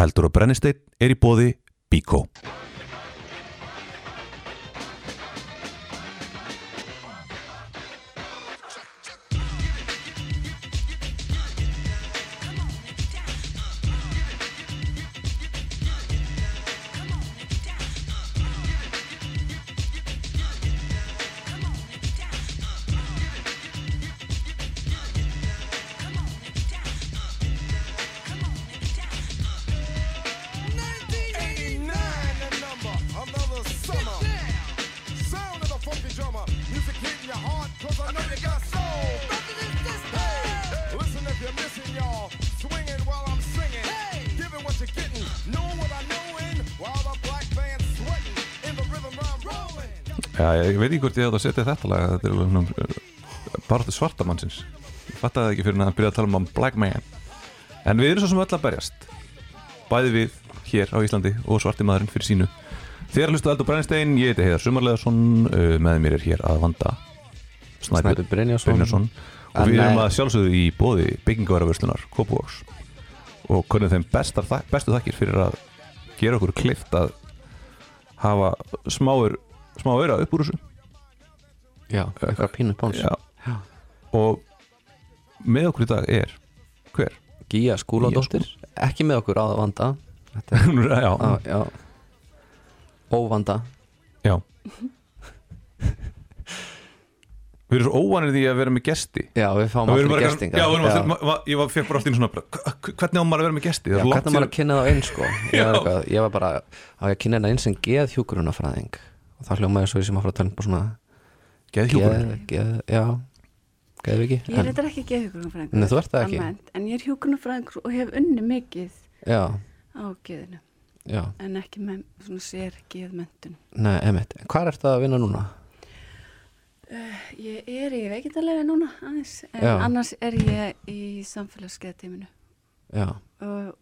Eldur og brennisteinn er í bóði Bíkó. Ekki hvort ég hefði að setja þetta lag, þetta er alveg um, bara svartamannsins. Ég fattaði ekki fyrir að byrja að tala um Black Man. En við erum svo sem öll að berjast. Bæði við hér á Íslandi og svarti maðurinn fyrir sínu. Þér hlustu Aldur Brennstein, ég heiti Heiðar Sumarleðarsson, uh, með mér er hér að vanda Snæbjörn Brynjarsson. Og við erum eh, að sjálfsögðu í bóði byggingaværavörslunar Kópavóks og kunnum þeim bestar, bestu þakkir fyrir að gera okkur klift að hafa smáur smá auðra upp úr þessu Já, eitthvað pínu páns Já. og með okkur í dag er hver? Gíja Skúladóttir, ekki með okkur að vanda. Er, já, á, já. Óvanda. Já. Við erum svo óvanir því að vera með gesti. Já, við fáum allir bara- gestingar. Já, ég var, fekk bara allt í svona hvernig á maður að vera með gesti? Já, er hvernig maður að kynna það inn sko? Ég, var ég var bara á að kynna það inn sem geð hjúkurunafræðing og það hljómaði svo ég sem að fara að tala um svona Geðhjúkrun. geð, já. Geð ekki Ég er þetta ekki geðhjúgrunafræðingur Nei, þú ert það ekki. almennt, En ég er hjúgrunafræðingur og hef unni mikið já, á geðinu. Já, En ekki með svona sér geðmentun nei, emitt hvað er þetta að vinna núna? Ég er í veikindalega núna aðeins. En Já. annars er ég í samfélagsgeðteiminu já, Og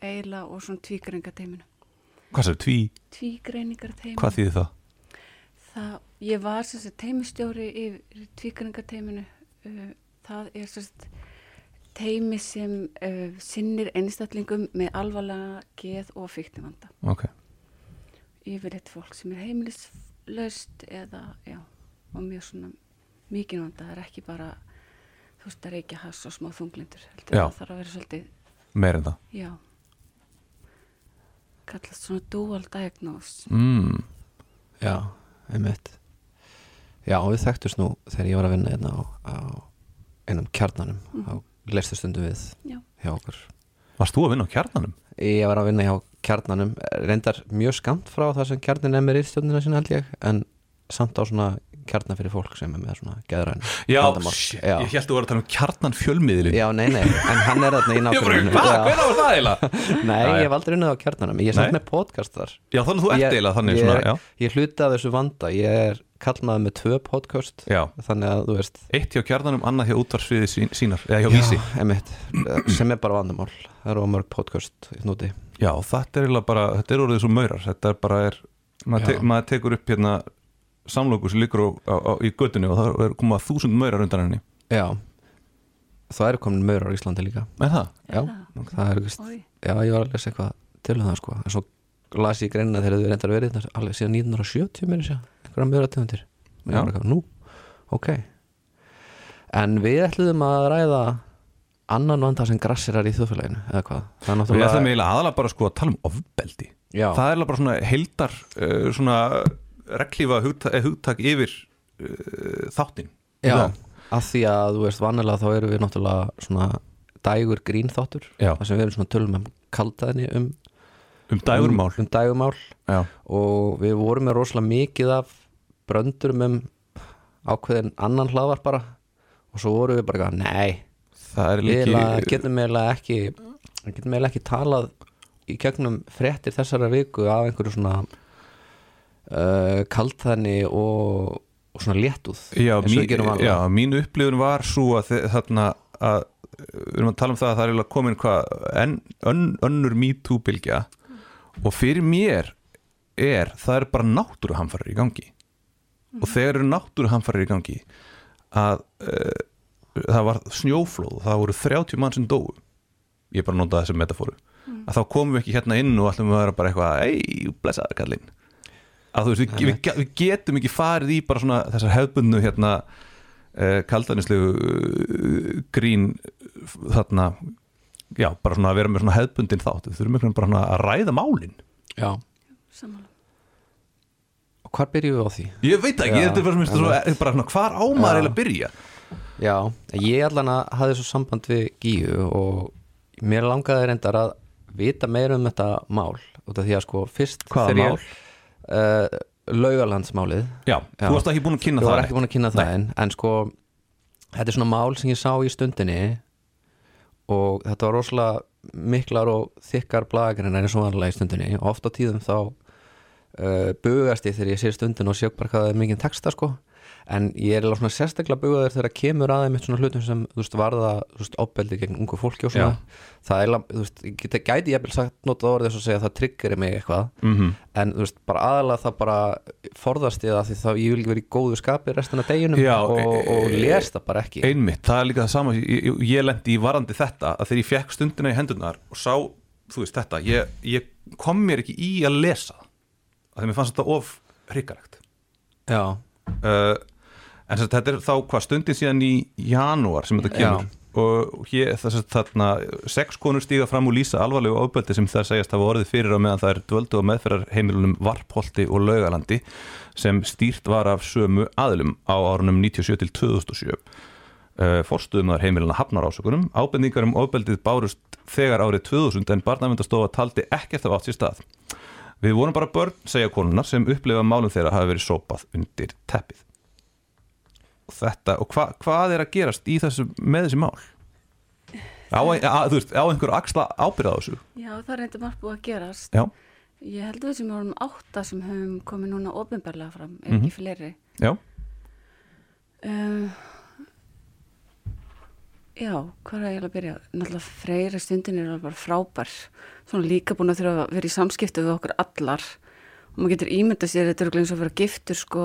eiginlega og svona tvígreiningateiminu Hvað sér, tví, Tvígreiningarteiminu hvað þýðir það? Það, ég var sem sagt teimistjóri í tvígreiningateiminu uh, Það er sem sagt teimi sem uh, sinnir einstaklingum með alvarlega geð og fíknivanda. Ok, yfirleitt fólk sem er heimilislaust eða, já, og mjög svona mikið vanda, það er ekki bara þú veist að reykja hass og smá þunglindur heldur Já. það þarf að vera svolítið, meir en það. Já. Kallast svona dual diagnose. Mm. já, emitt já, við þekktust nú þegar ég var að vinna hérna á, á einum kjarnanum Mhm. á lestu stundum við Já. hjá okkur Varst þú að vinna á kjarnanum? Ég var að vinna hjá kjarnanum reyndar mjög skamt frá það sem kjarnin er með rýðstjóðnina sinna held ég en samt á svona kjarnar fyrir fólk sem er með svona geðræn Já, shit, já. ég held að þú var að tala um kjarnan fjölmiðlin já, nei, nei, en hann er þarna í nákvæmlega hvað, hvernig var það eiginlega? Nei, Já, ég hef aldrei unnið á kjarnanum. Ég er samt með podcast þar. Já, þannig að þú ert eiginlega þannig ég, svona, Ég hluti af þessu vanda. Ég er kallmaður með tvö podcast Já, Þannig að þú veist. Eitt hjá kjarnanum, annað hjá útvarsviði sín, sínar Eða hjá vísi. emitt, sem er bara vandamál. Það eru á mörg podcast Já, þetta er eiginlega bara, þetta er orðið svo maurar. Þetta er bara, er, maður, te maður tekur upp hérna samlokur sem liggur á, á, á, í göttinu og það er komað þúsund maurar undan henni. Já. Það eru komin maurar á Íslandi líka. Er það? Já, það? það er vist Oj. Já, ég var að lesa eitthvað til um það sko. En svo las ég greinina þegar þau reyndar verið alveg síðan 1970 mér sér einhverja Já. Nú, ok. En við ætluðum að ræða annan vanda sem grassirar í þjóðfélaginu eða hvað? Það er Við náttúrulega ætlum eiginlega aðalega bara sko að tala um ofbeldi. Já, Það er bara svona heildar uh, svona reglífa hugtak, hugtak yfir uh, þáttin já. Að því að þú veist vanalega þá erum við náttúrulega svona dægur grín þáttur. Þar sem við erum svona tölum um kaldaðinni um, Um dægurmál. um, um dægurmál og við vorum með rosalega mikið af bröndurum um ákveðin annan hlaðvar bara. Og svo vorum við bara nei það er við getum eiginlega ekki getum eiginlega ekki talað í gegnum fréttir þessara viku af einhverju svona uh, kaltæðni og, og svona léttúð Já, mín, já, mín upplifun var svo að þarna að við erum að tala um það að það er komin hvað en, ön, önnur MeToo-bylgja og fyrir mér er, það er bara náttúruhamfarir í gangi. Og þegar eru náttúruhamfarir í gangi að uh, það var snjóflóð það voru 30 mann sem dóu. Ég bara nota þessi metafóru að þá komum við ekki hérna inn og ætlum við að vera bara eitthvað ei, blessaður kallinn að þú veist, við, við, við getum ekki farið í bara svona þessar hefbundnu hérna uh, kaldaninslegu uh, grín þarna. Já, bara svona að vera með svona hefbundin þátt. Við þurfum einhvern bara svona að ræða málin. Já, Sammála. og hvar byrjum við á því? ég veit ekki, þetta er bara, svona, svo, bara svona, hvar ámaður eiginlega að byrja? Já, ég allan að hafði svo samband við Gíu og mér langaði reyndar að vita meira um þetta mál út af því að sko fyrst Hvaða þegar mál? ég uh, Laugalandsmálið. Já, Já. þú varst ekki búin að kynna Ég það. var ekki búin að kynna það en, en sko þetta er svona mál sem ég sá í stundinni og þetta var rosalega miklar og þykkar blagagreinar eins og vanlega í stundinni. Og oft á tíðum þá uh, bugast ég þegar ég sé stundin og sé bara hvað það er mikið texta sko en ég er alveg svona sérstaklega bugaður þegar kemur aðeins svona hlutum sem þú veist varða þú veist opbeldi gegn ungu fólki og svona. Það er, þú veist, ég geti, gæti ég vel sagt notað orðið þess að segja að það tryggeri mig eitthvað. Mm en þú veist, bara aðalega það bara forðast ég það því þá ég vil ekki vera í góðu skapi restina af deginum Já, og, e- og e- les það bara ekki. Einmitt, það er líka það sama ég, ég, ég lendi í varandi þetta að þegar ég fekk stundina í hendurnar og sá, þú veist þetta ég, ég kom mér ekki í að lesa að þegar mér fannst þetta of hrikalegt Já, uh, en sem sagt, þetta er þá hvað stundin síðan í janúar sem þetta kemur. Og hér þess að þarna sex konur stíga fram og lýsa alvarlegu ofbeldi sem það segjast hafa orðið fyrir á meðan það er dvöldu og meðferðar heimilunum Varpholti og Laugalandi sem stýrt var af sömu aðlum á árunum 97 til 2007 uh, forstuðumar heimiluna hafnar ásökunum. Ábendingar um ofbeldið bárust þegar árið 2000 en barnavæntastofa taldi ekkert af átt sér stað. Við vorum bara börn, segja konunar sem upplifa málum þeirra hafi verið sópað undir teppið þetta, og hva, hvað er að gerast í þessu, með þessi mál á, að, þú veist, á einhver axla ábyrða á þessu Já, það er reynda margt búið að gerast. já, Ég held að við sem vorum átta sem höfum komið núna ofinbarlega fram, ef Mhm. ekki fleiri. já, Um, já, hvað er ég að byrja? Náttúrulega freyra stundin er alveg frábær. Svona líka búin að þurfa að vera í samskiptu við okkur allar. Og maður getur ímyndað sér, þetta er eins og að vera giftur sko,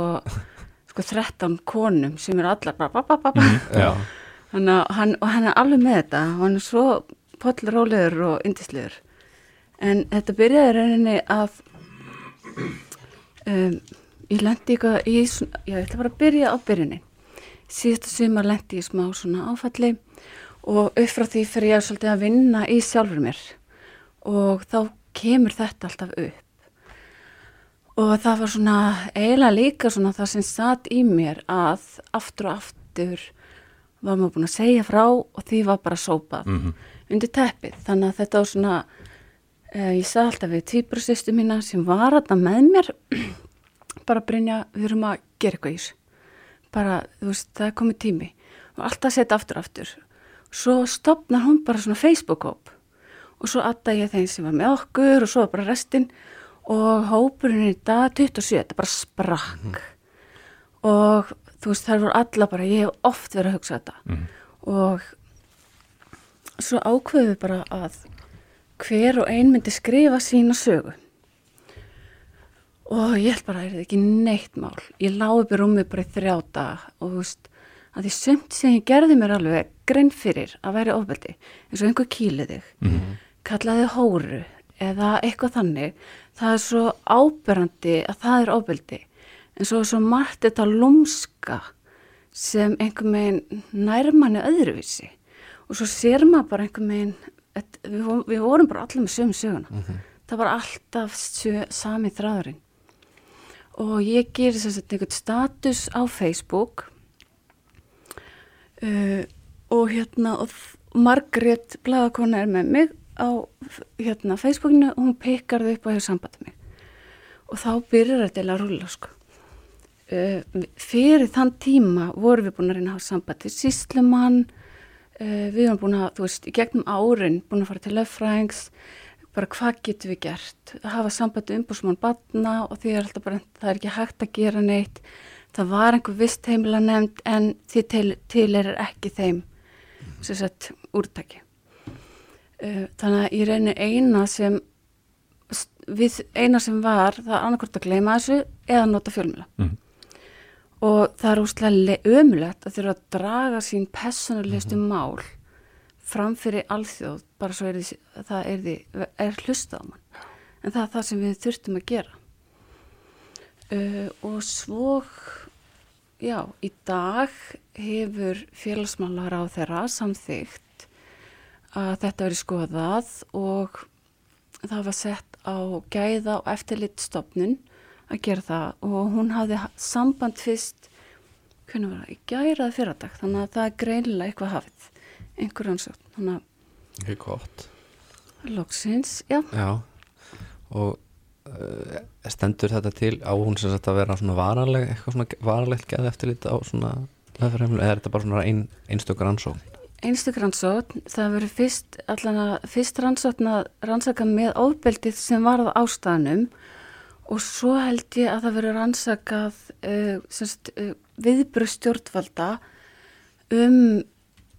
sko 13 konum sem eru allar bara, ba, ba, ba, ba. já. Þannig að hann, hann er alveg með þetta og hann er svo pollrólegur og yndislegur en þetta byrjaði rauninni að um, ég lendi eitthvað í svona, já, ég ætla bara að byrja á byrjunni síðasta sumar lendi ég smá svona áfalli og upp frá því fyrir ég svolítið að vinna í sjálfur mér og þá kemur þetta alltaf upp og það var svona eiginlega líka svona það sem satt í mér að aftur og aftur var maður búin að segja frá og því var bara sópað Mhm. undir teppið. Þannig að þetta var svona, uh, ég sagði alltaf við tvíbrasistu mína sem var þarna með mér, bara Brynja, við erum að gera eitthvað í þessu. Bara, þú veist, það er komið tími. Og alltaf að setja aftur og aftur. Svo stopnar hún bara svona Facebook-hóp og svo atta ég þeim sem var með okkur og svo bara restinn og hópurinn í dag 27, þetta bara sprakk. Og þú veist þær voru alla bara, ég hef oft verið að hugsa þetta. Og svo ákveðum við bara að hver og ein myndi skrifa sína sögu. Og ég held bara er ekki neitt mál. Ég lág upp í rúmi bara í þrjá daga og þú veist að því sumt sem ég gerði mér alveg grein fyrir að væri ofbeldi eins og einhver kýlið þig kallaði hóru eða eitthvað þannig það er svo áberandi að það er ofbeldi. En svo er svo margt þetta lúmska sem einhver megin nærmanni öðruvísi. Og svo sér maður bara einhver megin við, við vorum bara allir með sömu söguna. Það var alltaf sjö, sami þráðurinn. Og ég gerir þess að einhvern status á Facebook. Uh, og hérna og Margrét Blaðakona er með mig á hérna Facebookinu og hún pekar þau upp og hefur sambandið mig. Og þá byrjar þetta eiginlega að rúlla sko. Uh, fyrir þann tíma vorum við búin að reyna að hafa samband til síslumann uh, við erum búin að, þú veist, í gegnum árin búin að fara til löffræðings bara hvað getum við gert? Að hafa samband um umbúsmann batna og því er alltaf bara, það er ekki hægt að gera neitt. Það var einhver vist heimila nefnd en því til, til er ekki þeim sem sagt úrtaki. uh, þannig að ég reynir eina sem við eina sem var það er annarkvort að gleyma þessu eða nota fjölmjöla Mhm. og það er úslega ömulegt að þurfa að draga sín personulegustu mál framfyrir alþjóð bara svo er, því, það er, því, er hlustað á mann. En það er það sem við þurftum að gera. Uh, og svo já, í dag hefur félagsmálar á þeirra samþygt að þetta verið skoðað og það var sett á gæða og eftirlitstofnun að gera það og hún hafði ha- samband fyrst hvernig var það, í gæraði fyrradag þannig að það er greinilega eitthvað hafið einhver rannsókn, þannig Ekki gott. að loksins, já, Já. Og uh, stendur þetta til á hún sem að vera svona varanleg eitthvað svona varanlegt geða eftir lítið á svona eða er þetta bara svona ein, einstök rannsókn einstök rannsókn, það verið fyrst fyrst rannsókn að rannsaka með ofbeldið sem varð ástæðanum og svo held ég að það verið rannsakað uh, semst, uh, viðbröð stjórnvalda um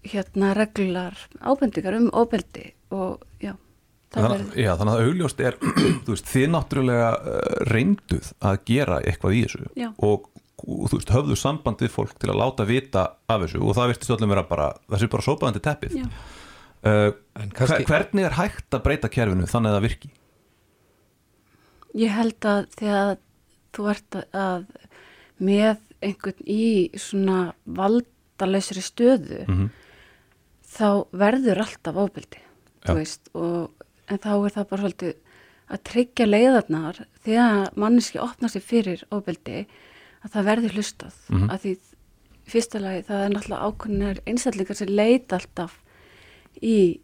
hérna reglular ábendingar um ofbeldi og já, Þannig, verið já, þannig að augljóst er þú veist, þið náttúrulega uh, reynduð að gera eitthvað í þessu Já. og, og þú veist, höfðu samband við fólk til að láta vita af þessu og það virtist öllum vera bara, þessi bara sópaðandi teppið uh, En kannski- hver, hvernig er hægt að breyta kerfinu þannig að það virki? Ég held að þegar þú ert að með einhvern í svona valdalausri stöðu Mm þá verður alltaf Já. þú veist og, en þá er það bara svolítið að tryggja leiðarnar þegar manneski opna sig fyrir ofbeldi að það verður hlustað. Mhm. að því fyrsta lagi það er náttúrulega ákveðnar einstaklingar sem leita alltaf í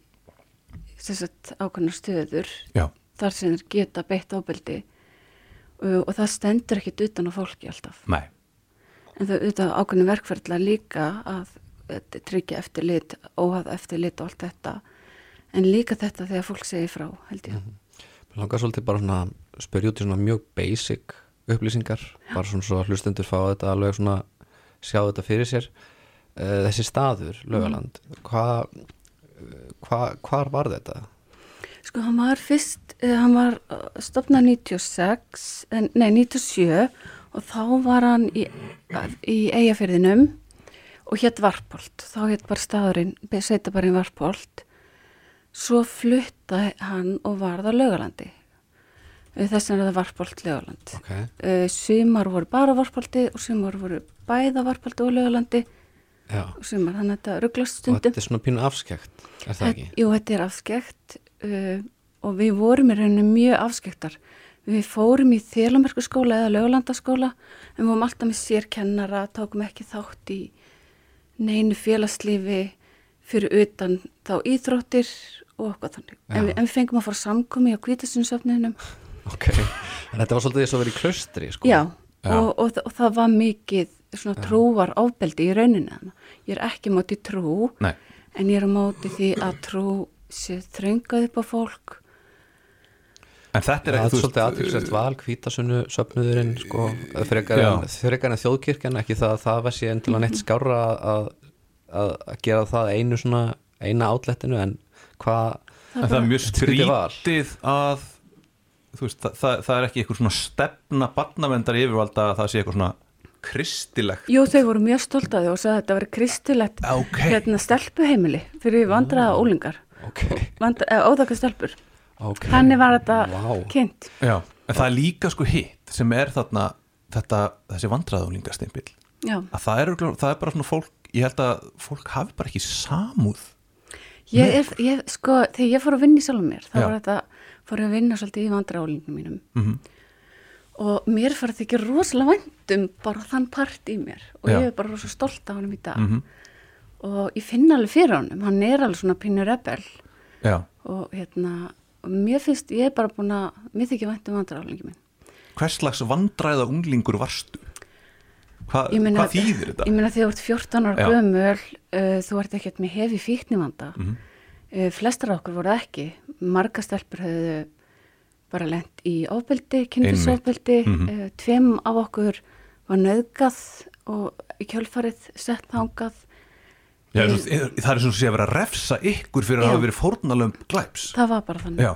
ákveðnar stöður Já, þar sem þeir geta beitt ofbeldi og, og það stendur ekkit utan á fólki alltaf. Nei. En það auðvitað ákveðinu verkferðla líka að tryggja eftirlit, óhað eftirlit og allt þetta. En líka þetta þegar fólk segir frá held ég. Mér langar svolítið bara svona að spyrja út í svona mjög basic upplýsingar bara svona svo hlustendur fá þetta alveg svona sjá þetta fyrir sér. Uh, þessi staður, Laugaland hvað hva, hvar var þetta? Sko hann var fyrst, uh, hann var uh, stopnað 96, en, nei 97 og þá var hann í, í eigafyrðinum og hétt Varpolt, þá hétt bara staðurinn, sveitabarinn Varpolt svo flutta hann og varð á Laugalandi þess vegna er það Varpolt Laugaland Ok, uh, sumar voru bara á Varpolti og sumar voru bæða Varpolti og Laugalandi já og sumar, þannig að þetta rugglast og stundum þetta er svona pínu afskekt er það ekki? Jú, þetta er afskekt uh, og við vorum í rauninu mjög afskektar. Við fórum í Þélamerku skóla eða Laugalandaskóla en við vorum alltaf með sérkennara, tókum ekki þátt í neinu félagslífi fyrir utan þá íþróttir og okkur þannig. En við, en við fengum að fara samkomi á kvítasunnsöfniðinum. Ok, en þetta var svolítið þess að vera í klaustri sko. Já, Já. Og, og, og það var mikið svona trúar ofbeldi í rauninu. Ég er ekki móti trú Nei, en ég er á móti því að trú sé þröngað upp á fólk. En þetta er er þú svolítið aðtryggsett val, hvítasunnu söfnuðurinn, sko, frekar en, frekar en þjóðkirkjan, ekki það að það var sér endilega neitt skárra að, að, að gera það einu svona, eina átlettinu, en hvað, en það er mjög skrítið að veist, það, það, það er ekki eitthvað svona stefna barnavendar yfirvalda að það sé eitthvað svona kristilegt Jú, þau voru mjög stolt að þau og sagði að þetta veri kristilegt Ok. hérna stelpuheimili fyrir vandraða ólingar, ok, vandra, eða óðaka stelpur. ok. Þannig var þetta Vá. kynnt. Já, en það er líka sko hitt sem er þarna þetta, þessi vandræðulingastimpill Já, að það er, það er bara svona fólk ég held að fólk hafi bara ekki samúð ég er, ég, sko, þegar ég fór að vinna í sjálfum mér, þá Já. var þetta, fór að vinna svolítið í vandraða ólingum mínum mm og mér fara þetta ekki rosalega væntum bara þann part í mér og Já. ég er bara rosa stolt af honum í dag -hmm. og ég finn alveg fyrir honum, hann er alveg svona pínu rebel Já, og hérna, og mér finnst, ég er bara búin að, mér þykir væntum vandraða ólingi minn. hvers slags vandræða unglingur varstu? Hva, hvað þýðir þetta? Ég meina þegar þú ert 14 ára gömul, uh, þú ert ekkert með hefi fíknivanda. Mhm. Uh, flestar af okkur voru ekki. Marga stelpur hefðu bara lent í ofbeldi, kynfisofbeldi. Mhm. uh, tveim af okkur var nöðgað og í kjölfarið sett þangað. Já, veist, það er svona að sé að vera að refsa ykkur fyrir að Já. hafa verið fórnalöfum glæps Það var bara þannig. Já,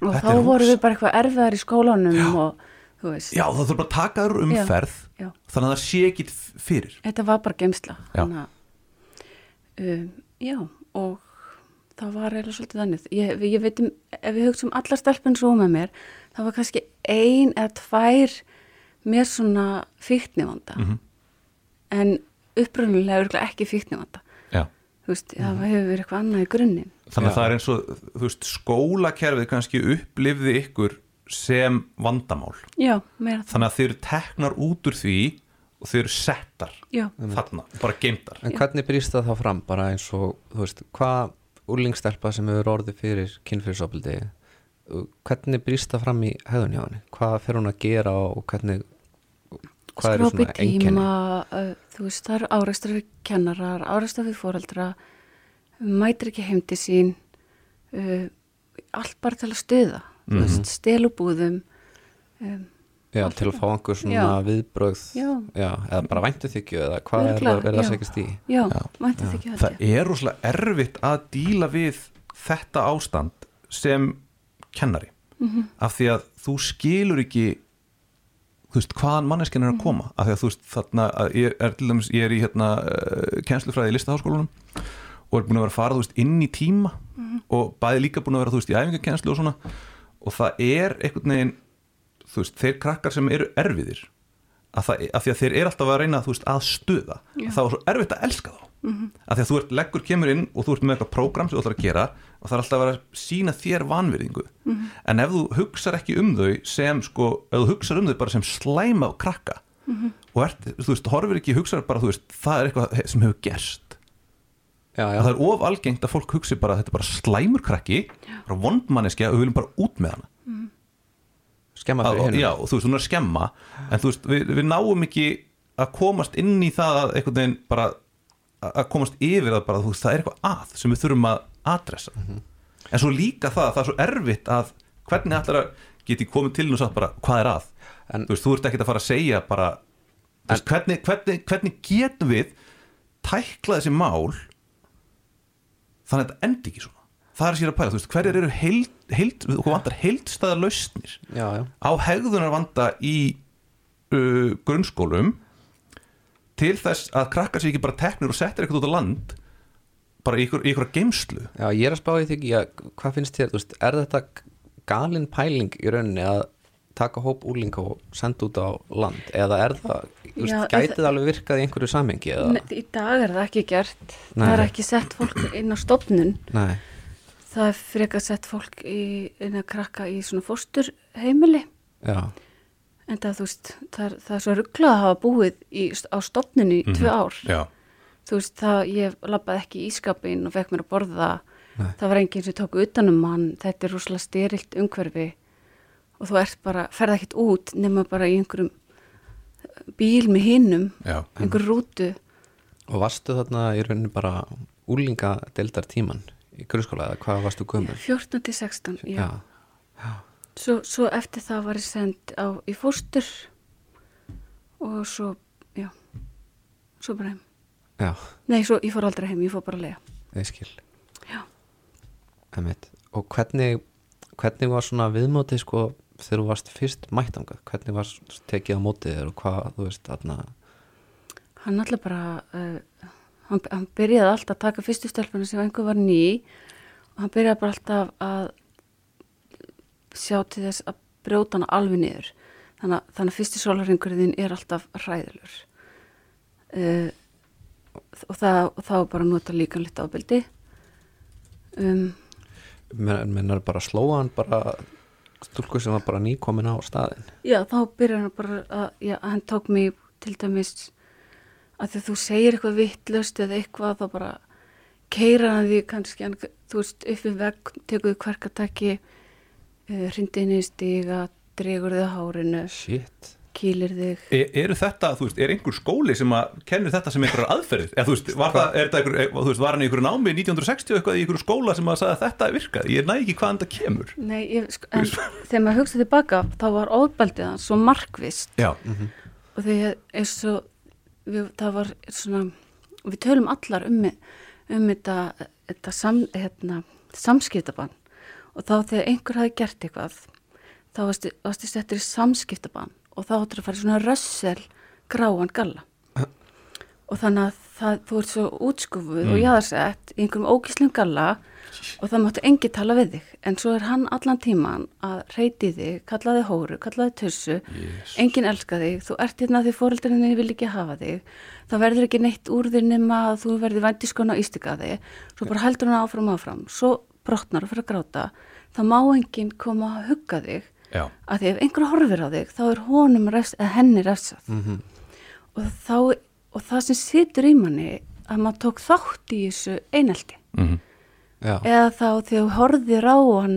og þá voru við bara eitthvað erfiðar í skólanum og þú veist. Já það þurfa bara að taka þér úr umferð Já. þannig að það sé ekki fyrir Þetta var bara geimsla. Já. Þannig að, um, og það var eiginlega svolítið þannig ég, ég veit um, ef við hugsaum allar stelpun svo með mér, það var kannski ein eða tvær mér svona fíknivanda Mhm. en upprunulega örgulega ekki fíknivanda Já. þú veist, það hefur verið eitthvað annað í grunninn Þannig að Já. það er eins og, þú veist, skólakerfið kannski upplifði ykkur sem vandamál. já, meira það, Þannig að þeir eru teknar út úr því og þeir eru settar já, þarna, bara geimtar. En hvernig brýst það þá fram bara eins og, þú veist, hvað úrlingstelpa sem hefur orðið fyrir kynfyrirsofbildi hvernig brýst það fram í hegðun hjá henni? Hvað fer hún að gera og hvernig hvað eru skrópi svona einkenni? uh, þú veist, það eru áreistar við kennarar áreistar við fóreldra mætir ekki heim til sín uh, allt bara til að stuða mm veist, stelubúðum um, Já, til að fá einhver svona Já. viðbrögð Já. eða bara væntu þykju eða hvað er það að já. segja stíð já, mætir það ekki Það er rosalega erfitt að díla við þetta ástand sem kennari. Mhm. Af því að þú skilur ekki þú veist, hvaðan manneskinn er að koma af því að þú veist, þarna að ég er til dæmis, ég er í hérna uh, kennslufræði í listaháskólanum og er búin að vera að fara, þú veist, inn í tíma og bæði líka búin að vera, þú veist, í æfingakennslu og svona og það er einhvern veginn þú veist, þeir krakkar sem eru erfiðir að, það, að því að þeir eru alltaf að reyna veist, að stuða, Já. að það var svo erfitt að elska þá. Að því að þú ert, leggur kemur inn og þú ert með eitthvað prógram sem þú ætlar að gera og það er alltaf að vera að sína þér vanvirðingu. En ef þú hugsar ekki um þau sem sko, ef þú hugsar um þau bara sem slæma og krakka og ert, þú veist, horfir ekki, hugsar bara, veist það er eitthvað sem hefur gerst. Já, já, að það er of algengt að fólk hugsi bara að þetta er bara slæmur krakki, bara vondmanneskja og við viljum bara út með hana skemma að, fyrir henni já, þú veist, hún er að skemma en þú veist, við, við náum ekki að komast inn í það að einhvern veginn bara að að komast yfir það bara, þú veist, það er eitthvað að sem við þurfum að adressa en svo líka það, það er svo erfitt að hvernig að geti komið til og sagt bara, hvað er að? En- þú veist, þú ert ekki að fara að segja bara þú veist, hvernig, hvernig, hvernig getum við tækla þessi mál þannig að þetta endi ekki svona það er sér að pæla, þú veist, hverjar eru heild, heild, okkur vantar heildstæða lausnir. Já, já, á hegðunar vanda í uh, grunnskólum til þess að krakkar sér ekki bara teknir og settir eitthvað út á land bara í ykkur, ykkur geimslu já, ég er að spá í því að hvað finnst þér, þú veist, er þetta galin pæling í rauninni að taka hóp úrlinga og senda út á land? Eða er það, þú veist, Já, gæti það alveg virkað í einhverju samhengi eða, Nei, í dag er það ekki gert. Nei. það er ekki sett fólk inn á stofnun. Nei, það er frekar sett fólk í, inn að krakka í svona fósturheimili. Já. En það, veist, það er, það er svo rugglað að hafa búið í, á stofnun í tvö ár. Já, þú veist, það, ég labbaði ekki í ískapin og fekk mér að borða. Nei. það var enginn sem tók utanum hann. Þetta er rúslega styrilt umhverfi. Og þú ert bara, ferð ekkert út nema bara í einhverjum bíl með hinnum, einhver rútu. Og varstu þarna í rauninni bara úrlinga deildar tíman í grunnskóla eða hvað varstu gömur 14 til 16, já, já, Svo, svo eftir það var ég send á, í fóstur og svo, já svo bara heim. Já, nei, svo, ég fór aldrei heim, ég fór bara að lega ég skil. Já. Og hvernig hvernig var svona viðmótið sko þegar þú varst fyrst mættangað hvernig var tekið á mótið þér og hvað þú veist þarna? Hann alltaf bara uh, hann, hann byrjaði alltaf að taka fyrstu stelpuna sem einhver var ný og hann byrjaði bara alltaf að sjá til þess að brjóta hana alveg niður. Þannig að, þannig að fyrsti sólarringurinn er alltaf hræðilur. Uh, og það og þá bara nota líka litt ábyldi um, Men- mennar bara slóa hann bara stúlku sem var bara nýkomin á staðin Já, þá byrjar hann bara að, já, hann tók mig til dæmis að því að þú segir eitthvað vittlust eða eitthvað þá bara keira hann því kannski hann, þú veist, upp við vegg tekur þið kvarkataki uh, hrindi inn í stiga dregur þið hárinu, shit. kýlir þig. E, eru þetta, þú veist, er einhver skóli sem að kennir þetta sem einhverjar aðferðið eða þú veist, var það, er þetta einhver, þú veist, var hann í einhverju námi 1960 eitthvað í einhverju skóla sem að sagði að þetta virkaði, ég næ ekki hvaðan þetta kemur. Nei, ég, sko, en þegar maður hugsa tilbaka þá var óbaldið hann svo markvist já, og því eins og við, það var svona við tölum allar um, um þetta, þetta sam, hérna, samskiptabann. Og þá þegar einhver hafi gert eitthvað þá varstu, varstu settur í samskiptabann og þá áttur að fara svona rössel gráan galla. Og þannig að það, þú ert svo útskufuð og jáðarsett í einhverjum ógíslum galla og það mátti engi tala við þig. En svo er hann allan tíman að reyti þig, kallaði hóru, kallaði tussu. Yes. enginn elska þig. Þú ert hérna því fóreldrinni vil ekki hafa þig. Það verður ekki neitt úr þig nema að þú verður vændiskona og ístika þig. Svo bara heldur hann áfram áfram. Svo brotnar og fyrir að gráta. Það má enginn koma að hugga þig. Já, að því ef einhver horfir á þig þá er honum eða henni refsað Mhm. og, þá, og það sem situr í manni að maður tók þátt í þessu einelti. Mhm, Já, eða þá þegar þú horfir á hann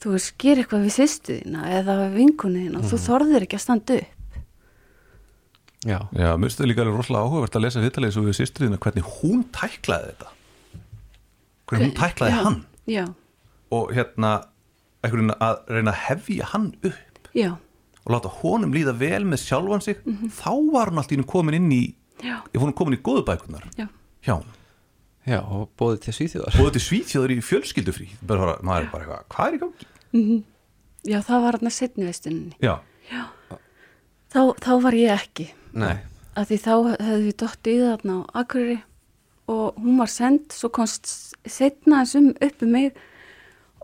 þú veist, ger eitthvað við sýstu þína eða við vinkunni þína og þú þorðir ekki að standa upp. Já, já, mér finnst það líka alveg rosalega áhugavert að lesa viðtalið svo við sýstriðina hvernig hún tæklaði þetta. Hvernig hún tæklaði já, hann. já, og hérna einhvern veginn að reyna að hefja hann upp. Já, og láta honum líða vel með sjálfan sig. Mhm. þá var hann allt í hennu komin inn í já, ég fór hann komin í góðu bækunar já. hjá hann já, og bóðið til Svíþjóðar. Og þetta er svíþjóður í fjölskyldufrí. Bara, maður er bara eitthvað, hvað er í gangi? já, það var hann að setni veistunni já, þá, þá var ég ekki. Nei, að því þá hefði við dottið í þarna á Akureyri og hún var send svo komst setna eins um uppi mig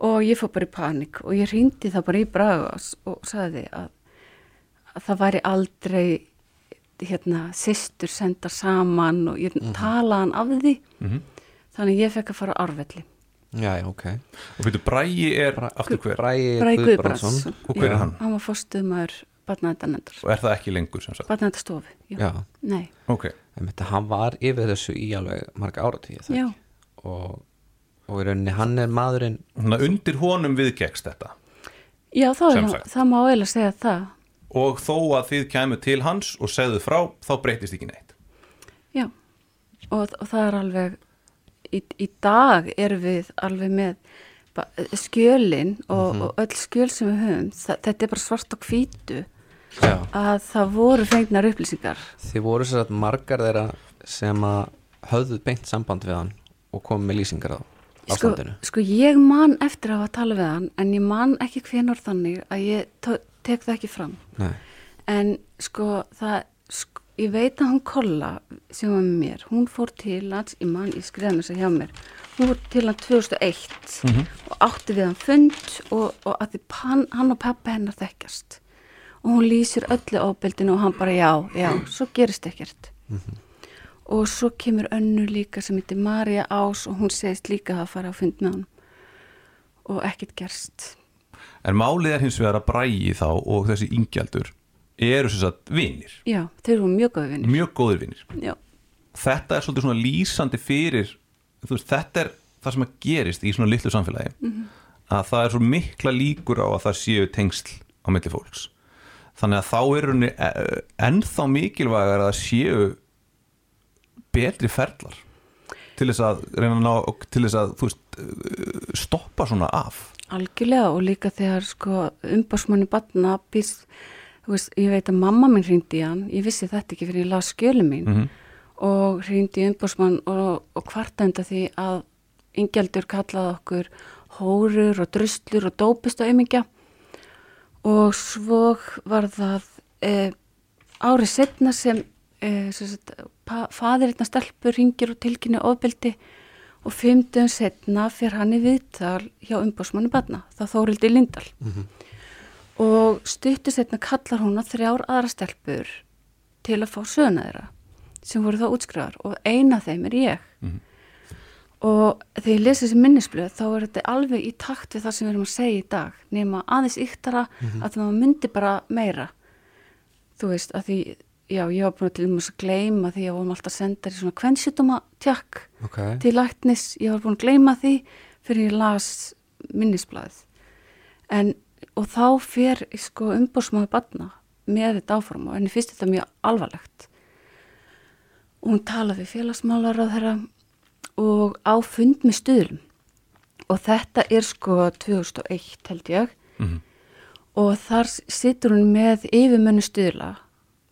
og ég fór bara í panik og ég hrýndi það bara í Bragás og sagði að, að það væri aldrei hérna sýstur sendar saman og ég talaði hann af því. Mhm. þannig ég fekk að fara á árvelli. Já, já, ok. Og veitur, Bræi er aftur hver? Bræði Bræði Guðbrandsson. Og hver er hann? hann var fórstuðumæður barnaðendanendar og er það ekki lengur sem sagt? Barnaðendastofu Já, nei, ok, Einmitt, hann var yfir þessu í alveg marga áratíð já, og, og í rauninni hann er maðurinn Þannig að undir honum viðgekst þetta? Já þá er það má eiginlega segja það og þó að þið kæmu til hans og segðu frá, þá breytist ekki neitt Já, og, og það er alveg, í, í dag erum við alveg með skjölin og, Mhm. og öll skjöl sem við höfum, það, þetta er bara svart og hvítu Já. að það voru fengnar upplýsingar. Þið voru sér að margar þeirra sem að höfðu beint samband við hann og komið með lýsingar á Sko, ástandinu sko ég man eftir að hafa talað við hann en ég man ekki hvenor þannig að ég to- tek það ekki fram. Nei, En sko það, sko, ég veit að hún Kolla sem var með mér, hún fór til hans, ég man, ég skrifaði mér þess að hjá mér, hún fór til hann 2001 og átti við hann fund og, og að því hann, hann og pappa hennar þekkjast og hún lýsir öllu ábyldinu og hann bara já, já, svo gerist ekkert. Og svo kemur önnu líka sem heitir Marja Ás og hún segist líka að fara á fund með hann og ekkert gerst. En málið er hins vegar að Bræi þá og þessi ingjaldur eru sem sagt vinir, Já, þeir eru mjög góði vinnir. mjög góðir vinir. Já, þetta er svolítið svona lýsandi fyrir veist, þetta er það sem að gerist í svona litlu samfélagi. Að það er svo mikla líkur á að það séu tengsl á milli fólks. Þannig að þá er henni ennþá mikilvægar að séu betri ferlar til þess að að ná til þess að veist, eh, stoppa svona af Algjörlega og líka þegar sko umbásmanni batna býst, veist, ég veit að mamma minn hringdi í hann, ég vissi þetta ekki fyrir ég las skjölu mín. Mhm. og hringdi í umbásmann og, og kvartenda því að yngjaldur kallaði okkur hórur og druslur og dópist og aumingja og svo var það e, árið setna sem, e, sem sagt, pa, fadir einna stelpur ringir og tilkynni ofbeldi og fimmtum setna fyrir hann í viðtal hjá umbásmanni barna, það Þórildi Lindal og stuttu setna kallar hún að þrjár aðra stelpur til að fá söguna þeirra sem voru þá útskrifar og eina þeim er ég. Og þegar ég lesi þessi minnisblöð þá er þetta alveg í takt við það sem við erum að segja í dag nema aðeins yktara að maður myndi bara meira. Þú veist að því já ég var búin að til dæmis að gleyma því að vorum alltaf sendar í svona kvennsjútuma tjakk ok. til læknis, ég var búin að gleyma því fyrir ég las minnisblæð en og þá fer sko umbúrsmáði batna með þetta áfram og henni finnst þetta mjög alvarlegt. Og hún talaði við félagsmálar á þeirra og á fund með stuðlum. Og þetta er sko 2001 held ég. Mhm. og þar situr hún með yfirmönnu stuðla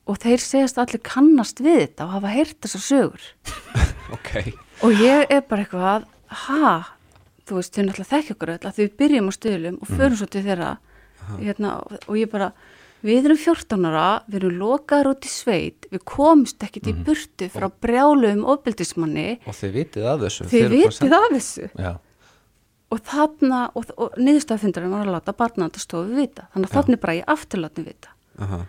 og þeir segjast allir kannast við þetta og hafa heyrt þessar sögur. Ok, og ég er bara eitthvað ha, þú veist, þau náttúrulega þekki okkur öll að við byrjum á stöðlum og förum svo til þeirra. Hérna, og ég bara við erum 14 ára, við erum lokaður út í sveit, við komumst ekkit í burtu frá brjálu um ofbildismanni og þið vitið af þessu bara vitið af þessu. Já. og þarna, og, og niðurstafundurinn var að láta barnaðandastofu vita, þannig að þarna er bara ég afturlátni vita. Aha.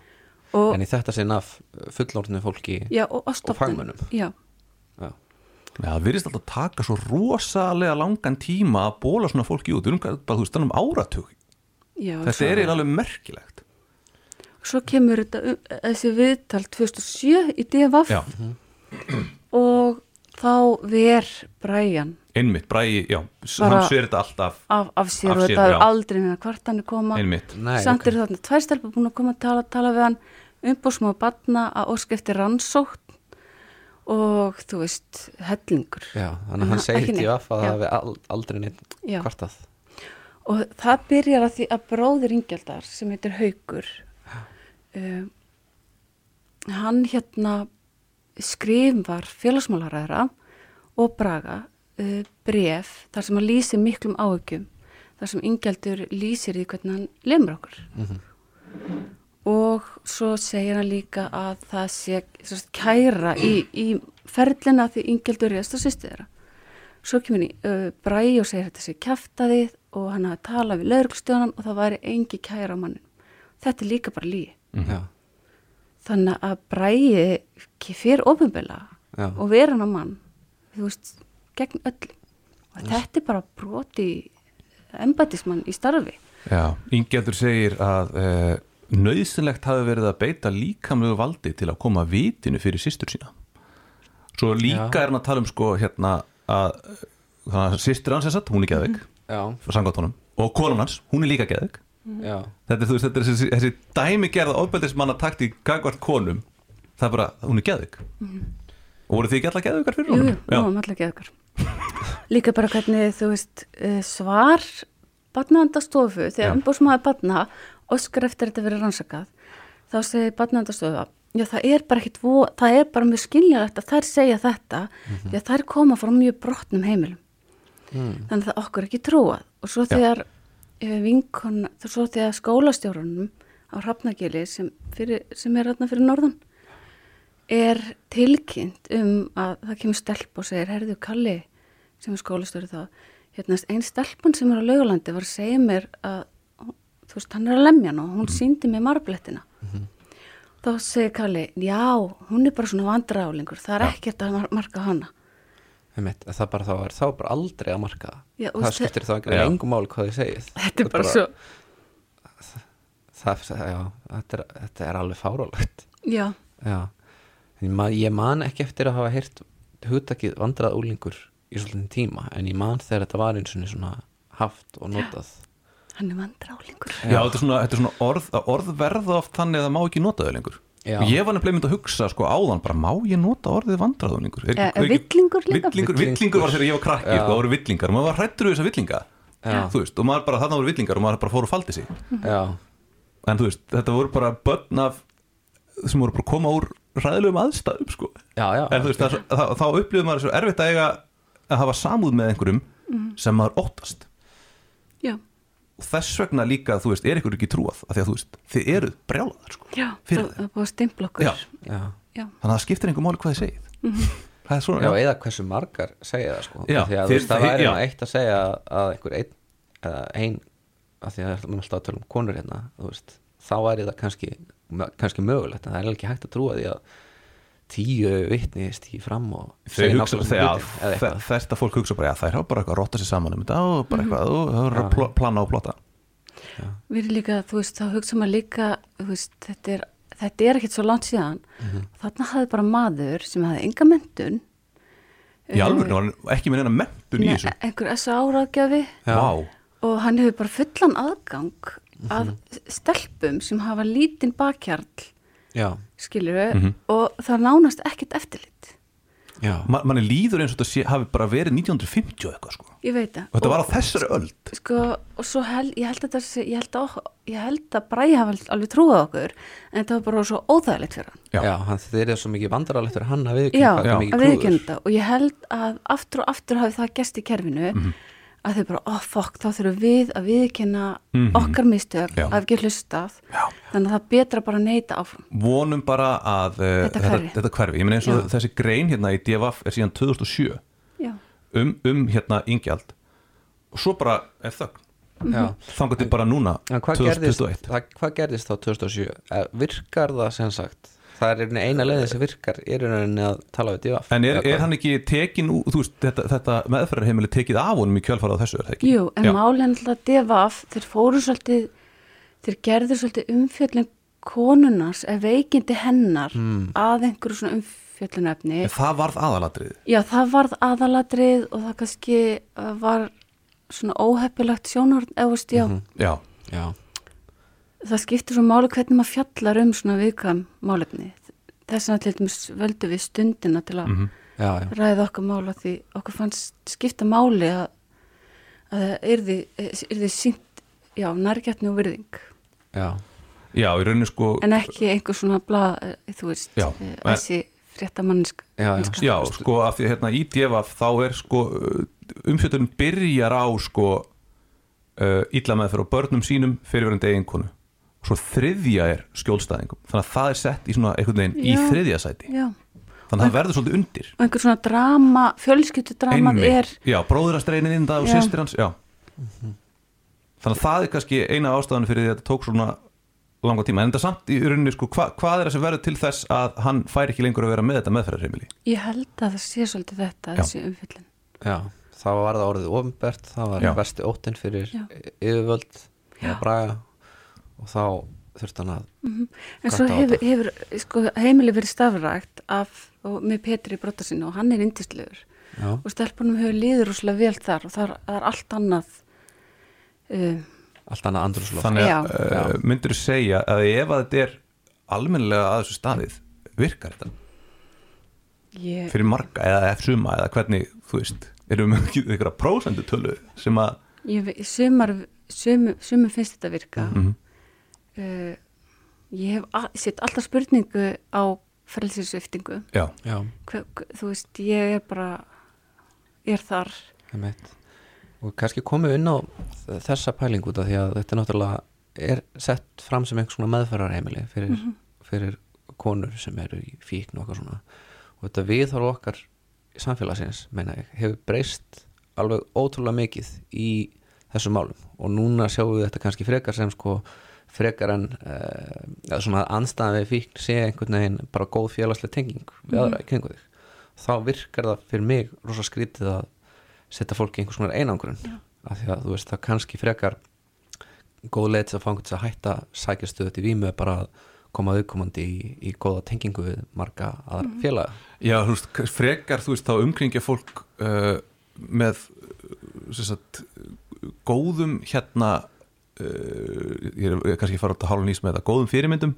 Og, en í þetta sinn af fullorðinu fólki já, og, og, stofnun. fagmönnum. já, Já. Já, það virðist alltaf taka svo rosalega langan tíma að bóla svona fólki út, erum bara, þú veist, þannig um áratug. Já, þetta er eiginlega alveg merkilegt. Svo kemur þetta, um, þessi viðtal 2007 í DFF Já, og þá ver Brian. Einmitt, bræði, já, hann sver þetta alltaf af, af sér Af og sér, þetta er aldrei neina kvartanir koma. Einmitt, Nei, samt ok. eru þarna tvær stelpur búin að koma að tala, tala við hann umbúrsmá batna að ósk eftir rannsókn og þú veist, hellingur. Já, þannig að hann segir ekki neitt. að það al- aldrei neitt kvartað. Og það byrjar að því að bróðir Ingjaldar sem heitir Haugur um, hann hérna skrifar félagsmálaræðra og Braga uh, bref þar sem hann lýsir miklum áhugjum þar sem Ingjaldur lýsir í hvernig hann lemur okkur og svo segir hann líka að það sé sagt, kæra í, í ferlina því Ingjaldur reyðast á sýstu þeirra. Svo kemur í uh, Bræi og segir þetta sé kjaftaðið og hann hafi talað við lauruglstjónan og það væri engi kæra á mannin þetta er líka bara líi Já, þannig að Bræi fyrir ofinbela Já. og vera hann á mann þú veist, gegn öll og þetta er bara broti embætismann í starfi. Já Ingjaldur segir að uh, nöðsynlegt hafi verið að beita líkamlegu valdi til að koma vitinu fyrir systur sína. Svo líka Já. er hann að tala um sko hérna að systur hans er satt, hún er honum, og konan hans, hún er líka geðveik. Já, þetta er, veist, þetta er þessi, þessi dæmi gerða ofbeldismanna takt í gagvart konum það er bara, hún er geðvik og voru þið ekki allar geðvikar fyrir Jú, honum? jú, jú, allir geðugur. Líka bara hvernig, þú veist, eh, svar barnaðandastofu, þegar umbúrsmaður barna óskar eftir þetta verið rannsakað, þá segir barnaðandastofa, já það er bara ekkit, það er bara mjög skiljanlegt að þær segja þetta, því að þær koma frá mjög brotnum heimilum. Þannig að það okkur ekki trúað. Og svo Já. þegar eh, vinkon, svo þegar skólastjórunum á Hrafnagili sem, fyrir, sem er þarna fyrir norðan, er tilkynnt um að það kemur stelp og segir, herðu Kalli sem er skólastöru þá hérna, einn stelpun sem er á laugalandi var að segja mér að þú veist, hann er að lemja og hún síndi mér marblettina. Þá segir Kalli, já, hún er bara svona vandræðálingur, það er Já. ekkert að mar- marka hana. Einmitt, það bara þá er þá bara aldrei að marka það. Já, það skiptir þá ekki engum máli hvað þið segið. Þetta er bara svo það, já, þetta, er, þetta er alveg fárálegt já, já, en ég man, ég man ekki eftir að hafa heyrt hugtakið vandrað úlingur í svolítið tíma en ég man þegar þetta var eins og svona haft og notað hann er vandræðálingur Já, þetta er svona, þetta er svona orð, að orð verða oft þannig að það má ekki nota þau lengur. Já. og ég var nefnilega mynd að hugsa sko áðan bara má ég nota orðið vandraðuningur er, Eh, villingur líka? villingur, villingur. var þegar ég var krakki Já. sko, það voru villingar. Og maður var hrættur við þessa villinga veist, og maður bara, þarna voru villingar og maður bara fór og faldi sig. Já, en þú veist, þetta voru bara börn af sem voru bara að koma úr ræðilegum aðstæðum sko. já, já. En þú veist, það, það, þá upplifum maður svo erfitt að eiga að hafa samúð með einhverjum sem maður óttast og þess vegna líka, þú veist, er ykkur ekki trúað? Af því að þú veist, þið eruð brjálaðar sko. já, það það er búið að stimpla okkur. Já. já, já, þannig að það skiptir einhver máli hvað þið segið. Það er svona, já, já, eða hversu margar segja það sko. Já, Af því að þeir- þú veist, það væri nú eitt að segja að einhver einn eða ein að því að það er alltaf að tala um konur hérna þú veist, þá væri það kannski kannski mögulegt en það er ekki hægt að trúa því að tíu vitni stíði fram og segja eitthvað. þetta fólk hugsa bara, já, þær hafa bara eitthvað að rotta sér saman um þetta og bara eitthvað, og það er að plana og plotta. Við erum líka, þú veist, þá hugsa maður líka veist, þetta er, þetta er ekkert svo langt síðan. Þarna hafði bara maður sem hafði enga mentun í alveg, var hann ekki með neina mentun í þessu. einhver SA áraðgjafi. Vá, og hann hefur bara fullan aðgang að stelpum sem hafa lítinn bakkjarl já, skilur Mhm. og það er nánast ekkert eftirlit já, Ma manni líður eins og þetta sé, hafi bara verið 1950 og eitthvað sko ég veit það og þetta var á þessari öld sko, og svo held, ég held að þetta sé, ég held að, ég held að Bræði hafa alveg trúið okkur en þetta var bara svo óþægilegt fyrir hann Já. já, hann þetta er svo mikið vandrarlegt fyrir hann að við já, hvað Já. er mikið að klúður. viðkynna þetta og ég held að aftur og aftur hafi það gest í kerfinu Mhm. Að þau bara, oh fuck, þá þurfum við að viðkynna Mhm. okkar mistök Já. að ekki hlustað Já. þannig að það er betra bara að neyta áfram vonum bara að uh, Þetta hverfi. þetta hverfi, ég meina eins og Já. þessi grein hérna í DFF er síðan 2007 já, um, um hérna yngjald og svo bara er þögn þangar til bara núna En hvað gerðist, 2021 það, hvað gerðist þá 2007? Eh, Virkar það sem sagt? Það er eina leiðin sem virkar er einhvern að tala við divaf En er, er hann ekki tekin úr, þú veist, þetta, þetta meðferðarheimili tekið af honum í kjölfarað þessu, er það ekki? Jú, en alltaf devaf, þeir fóru svolítið, þeir gerðu svolítið umfjöllin konunars, eða veikindi hennar Hmm. að einhverju svona umfjöllunefni. En það varð aðalatrið Já, það varð aðaladrið og það kannski uh, var svona óheppilegt sjónarn, eða veist, já, Mhm. Já, Já, það skiptir svo máli hvernig maður fjallar um svona viðkvæm málefni. Þess vegna til dæmis völdu við stundina til að Mhm. já, já, ræða okkar mála því okkur fannst skipta máli að, að það yrði, yrði sínt, já, nærgætni og virðing. já. já, í rauninu sko En ekki einhver svona blað, eh, þú veist, eh, þessi fréttamanniska. Já, já. Já, sko, af því að hérna í DFF þá er sko umfjöldunum byrjar á sko uh, illa meðferð á börnum sínum fyrirverandi eiginkonu og svo þriðja er skjólstæðingum þannig að það er sett í svona einhvern veginn í Já. þriðja sæti Já, þannig að það verður svolítið undir og einhver svona drama, fjölskyldudramað er, já, bróðurastreinin inn það og sýstir hans já. þannig að það er kannski eina ástæðan fyrir því að þetta tók svona langa tíma, en þetta samt í rauninni sko, hva, hvað er það sem verður til þess að hann fær ekki lengur að vera með þetta meðferðarheimili ég held að það sé svolítið þetta, þessi umfyllin. já. Það var það orðið ofinbert það var Já. versti óttinn fyrir Já. yfirvöld Já. að braga og þá þurfti hann að En svo Gott á hefur, hefur sko, heimili verið stafrægt af, og með Petri brotta sinni og hann er indislegur já, og stelpunum hefur líður úrslega vel þar og það er, það er allt annað uh, allt annað andrúslof þannig að uh, myndir þú segja að ef að þetta er almennilega að þessu staðið virkar þetta? Ég, fyrir marga eða ef suma eða hvernig þú veist, erum við ekki einhverja prósendu tölu sem að ég, ve- sumar sumum, sumum finnst þetta virka. Mhm. Uh, ég hef sett alltaf spurningu á frelsisviftingu já, já, Hver, þú veist, ég er bara ég er þar. Og kannski komum við inn á þessa pæling út af því að þetta náttúrulega er sett fram sem einhvers svona meðferðarheimili fyrir, fyrir konur sem eru í fíkn og okkar svona. Og þetta viðhorf okkar samfélagsins, meina ég, hefur breyst alveg ótrúlega mikið í þessum málum. Og núna sjáum við þetta kannski frekar sem sko frekar en uh, svona anstæðan við fíkn sé einhvern veginn bara góð félagslega tenging við aðra í kringu þig þá virkar það fyrir mig rosa skrítið að setja fólki í einhvers konar einangrun. Af því að þú veist það kannski frekar góð leið til að fanga til að hætta sækjastuðu til vímu er bara að koma viðkomandi í, í góða tengingu við marga aðra félaga. Já, þú veist, frekar þú veist þá umkringja fólk uh, með sem sagt, góðum hérna ég er ég er kannski að fara út að hálfa nýs með þetta. Góðum fyrirmyndum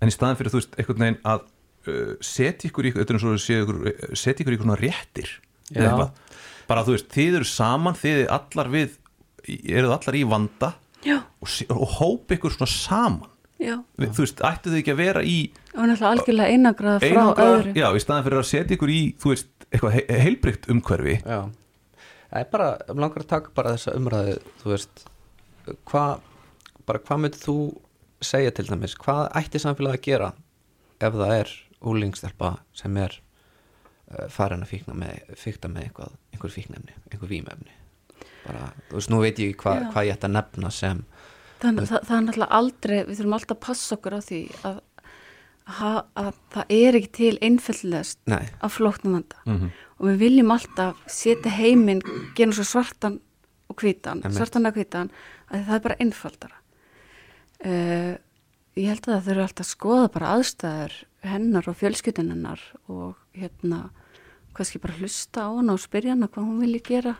en í staðan fyrir þú veist, einhvern veginn að uh, setja ykkur í, er ykkur, setja ykkur í svona réttir bara þú veist, þið eru saman þið eru allar við eruð allar í vanda og, og hópa ykkur svona saman. Já, Við, þú veist, ættu þið ekki að vera í og náttúrulega algjörlega einagrað frá öðru. já, í staðan fyrir að setja ykkur í þú veist, eitthvað he heilbrygt umhverfi. Já, er bara mig langar að taka bara þessa umræðu þú veist hvað, bara hvað myndir þú segja til dæmis, hvað ætti samfélagi að gera ef það er úlingstelpa sem er uh, farin að fíkna með, fíkta með eitthvað, einhver fíknefni, einhver vímefni bara, þú veist, nú veit ég ekki hva, hvað ég ætti að nefna sem Þannig, það, það er náttúrulega aldrei, við þurfum alltaf að passa okkur á því að, að, að það er ekki til nei, af flóknum vanda Mhm. og við viljum alltaf setja heiminn gera svo svartan og hvítan Einmitt. svartan og hvítan að það er bara einfaldara. Uh, ég held að það þurfa alltaf að skoða bara aðstæður hennar og fjölskyldunennar og hérna kannski bara hlusta á hana og spyrja hana hvað hún vilji gera.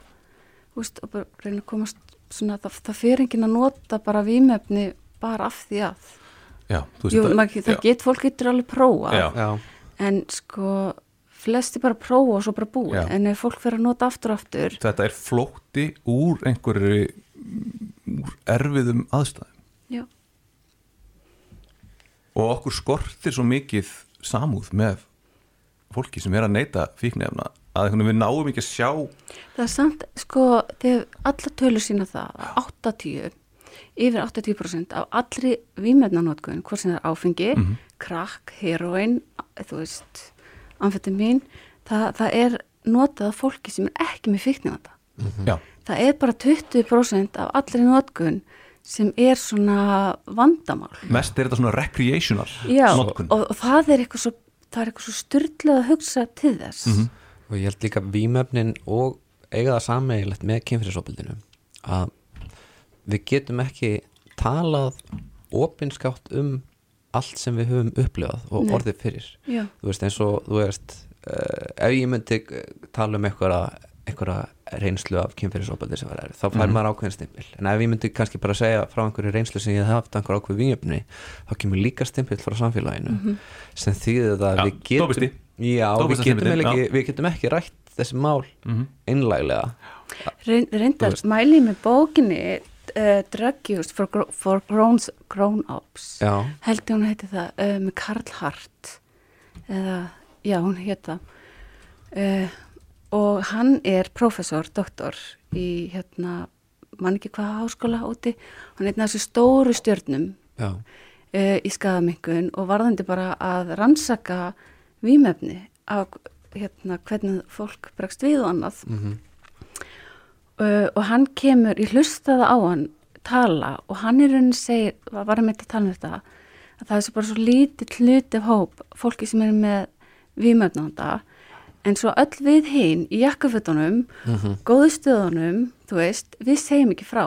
Þú veist, og bara reyna að komast svona, það, það fyrir enginn að nota bara vímefni bara af því að. Já, þú veist Jú, þetta- maður, það já, get, fólk getur alveg prófa Já. já, en sko flesti bara prófa og svo bara búið en ef fólk fyrir að nota aftur og aftur þetta er flótti úr einhverju úr erfiðum aðstæðum. Já, og okkur skortir svo mikið samúð með fólki sem er að neyta fíknefna að við náum ekki að sjá það er samt sko þegar alla tölur sína það að 80 yfir 80% af allri vímefnanótkun, hvort sem það er áfengi Mhm. krakk, heroin þú veist, amfetamin það, það er notað af fólki sem er ekki með fíknefnanda já, það er bara 20% af allri notkun sem er svona vandamál Mest er þetta svona recreational Já, og, notkun og, það er eitthvað svo það er eitthvað svo styrlað að hugsa til þess Mhm. og ég held líka vímöfnin og eiga það sameigilegt með kynfyrirsopildinu að við getum ekki talað opinskátt um allt sem við höfum upplifað og Nei. orðið fyrir Já. þú veist eins og þú veist uh, ef ég myndi eh, tala um einhverja einhverja reynslu af kynfyrirsopildi sem var erfið, þá fær maður ákveðin stimpil en ef ég myndi kannski bara segja frá einhverju reynslu sem ég hef haft einhver ákveð vímöfni þá kemur líka stimpil frá samfélaginu sem þýðir það að Já, við getum. Já, við getum, eiginlega já. ekki, við getum ekki rætt þessi mál Mhm. einlæglega Reyn, reyndar Þú veist. mæli með bókinni uh, Drug Use for, for Grown- Grown-Ups Já, held ég hún heiti það uh, með Karl Hart eða, já hún heit það uh, og hann er professor, doktor í hérna, mann ekki hvaða háskóla úti, hann er einn af þessu stóru stjörnum uh, í skadamingun og varðandi bara að rannsaka vímefni af hérna, hvernig fólk bregst við og annað. Mhm, uh, og hann kemur, ég hlustaði á hann tala og hann í rauninni segir, var að með að tala um þetta að það er svo bara svo lítið hluti hóp fólki sem er með vímöfnanda en svo öll við hinn í jakkafötunum mhm, góðu stöðunum, þú veist, við segjum ekki frá.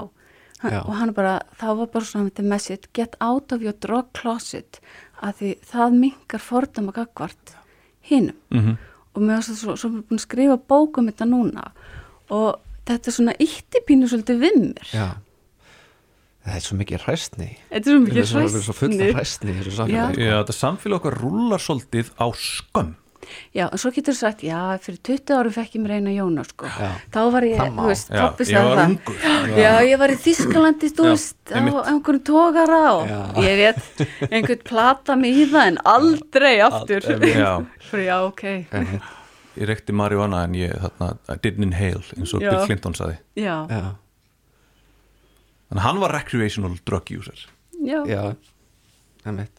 Hann, og hann bara, þá var bara svona þetta message, get out of your drug closet að því það minkar fordama gagvart hinnum Mhm. og mér var svo, svo búin að skrifa bók um þetta núna. Og þetta er svona íttipínu svolítið við mér. Já. Það er svo mikið hræstni þetta er svo mikið svo, við erum svo full af hræstni hræstni í þessu samfélagi. Já, þetta samfélag okkar rúlar svolítið á skömm já, en svo getur þú sagt, já, fyrir 20 árum fekk ég mér eina Jóna, sko Já. þá var ég, Það þú veist, Já, sagði var það ungur Já, ég var í Þískalandi, þú Já, veist, á einhverjum tógara og Já. ég veit, einhvern plata mig í það en aldrei aftur. Já, Fyrir, já, ok. Ég reykti marihuana en ég þarna, I didn't inhale eins og Já. Bill Clinton saði Já, Já, Þannig að hann var recreational drug user já. já Einmitt.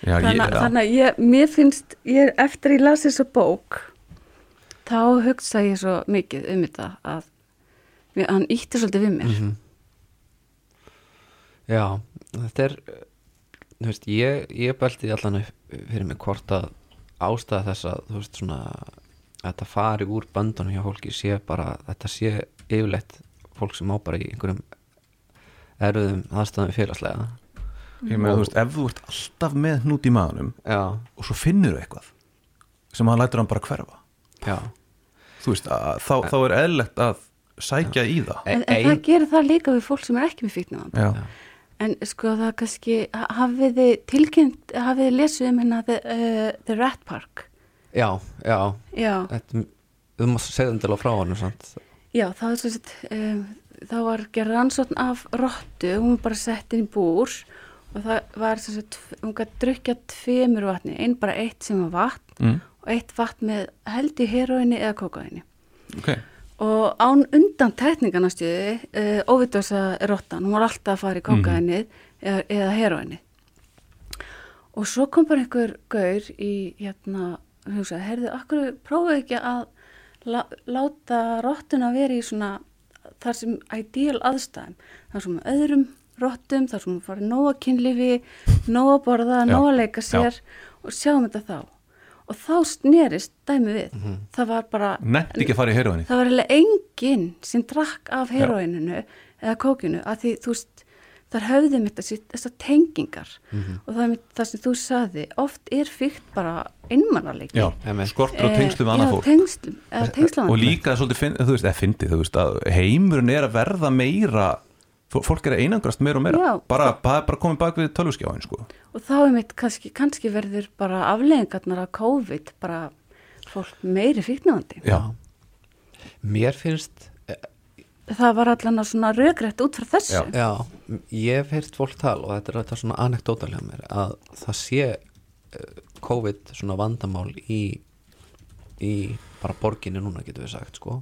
Já, Þannig, ég, þannig að ég, mér finnst, ég, eftir ég las þessa bók, þá hugsa ég svo mikið um þetta að við, hann ítti svolítið við mér. Mhm. Já, þetta er þú veist, ég, ég belti allan upp fyrir mig hvort að ástæða þess að þú veist svona að þetta fari úr böndunum hjá fólki sé bara, þetta sé yfirleitt fólk sem á bara í einhverjum erfiðum aðstæðum félagslega ég með þú veist, ef þú ert alltaf með hnút í maðunum Já, og svo finnur þú eitthvað sem hann lætur hann bara hverfa. Já. Þú veist, að, þá, þá er eðlilegt að sækja í það. En, en það gerir það líka við fólk sem er ekki með. Já, En sko það kannski, ha- hafið þið tilkynnt, hafið þið lesið um hérna The, uh, the Rat Park? Já, já, Já, þetta, þú mást segja þetta frá honum sant? já, það var svo um, það var gerð rannsókn af rottu, hún var bara sett inn í búr og það var svo sett, hún gæti drukja tveimur vatni, einn bara eitt sem var vatn mm, og eitt vatn með held í heroinni eða kokaini. ok Og án undan tekningana stjöði, uh, óvitað rottan, hún var alltaf að fara í kokainið eða, eða heroinið. Og svo kom bara einhver gaur í, hérna, hugsaði, heyrðu, akkur prófaðu ekki að la, láta rottuna vera í svona, þar sem ideal aðstæðum, þar sem öðrum rottum, þar sem hún farið nóga kynlifi, nóga borða, Já, nóga leika sér og sjáum þetta þá. Og þá snerist dæmi við. Það var bara, Nefnt ekki að fara í heroinni það var eiginlega enginn sem drakk af heroininu eða kókinu að því þú veist þar höfðum þetta sitt, þessar tengingar. Og það er mitt, það sem þú saði oft er fyrkt bara innmannarleiki Já, Einmitt. skortur og tengslu við annað já, fólk. tengslum, eða tengslavandi og líka svolítið, finn, þú veist, eða fyndið, þú veist að heimurinn er að verða meira fólk er að einangrast meira og meira Já. bara, bara, bara komið bak við tölvuskjáin sko. og þá er mitt kannski, kannski verður bara afleðingarnar af COVID bara fólk meiri fyrknavandi já, Mér finnst það var allan að svona rögrætt út frá þessu Já. Já, ég hef heyrt fólk tala og þetta er þetta svona anekdótalega mér að það sé eh, COVID svona vandamál í, í bara borginni núna getur við sagt sko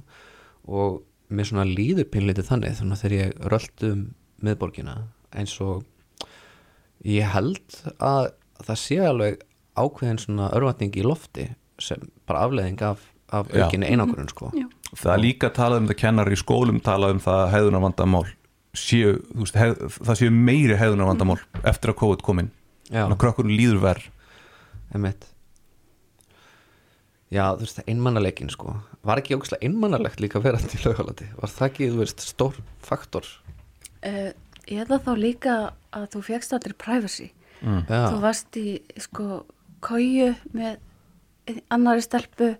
og mér svona líður pinlítið þannig þannig að þegar ég rölt um miðborgina eins og ég held að það sé alveg ákveðin svona örvatning í lofti sem bara afleðing af, af aukinni einangurinn sko. Já. það er líka talað um það kennar í skólum talað um það að hegðunar vandamál séu, þú veist, heg, það séu meiri hegðunar vandamál eftir að COVID kom inn. Já, þannig að krökkurinn líður verð einmitt Já, þú veist, einmannaleikin sko. Var ekki ógæslega einmannalegt líka að vera til laugalati? Var það ekki, þú veist, stór faktor? uh, eða þá líka að þú fegst allir privacy. Mm. þú varst í sko kóju með annari stelpu.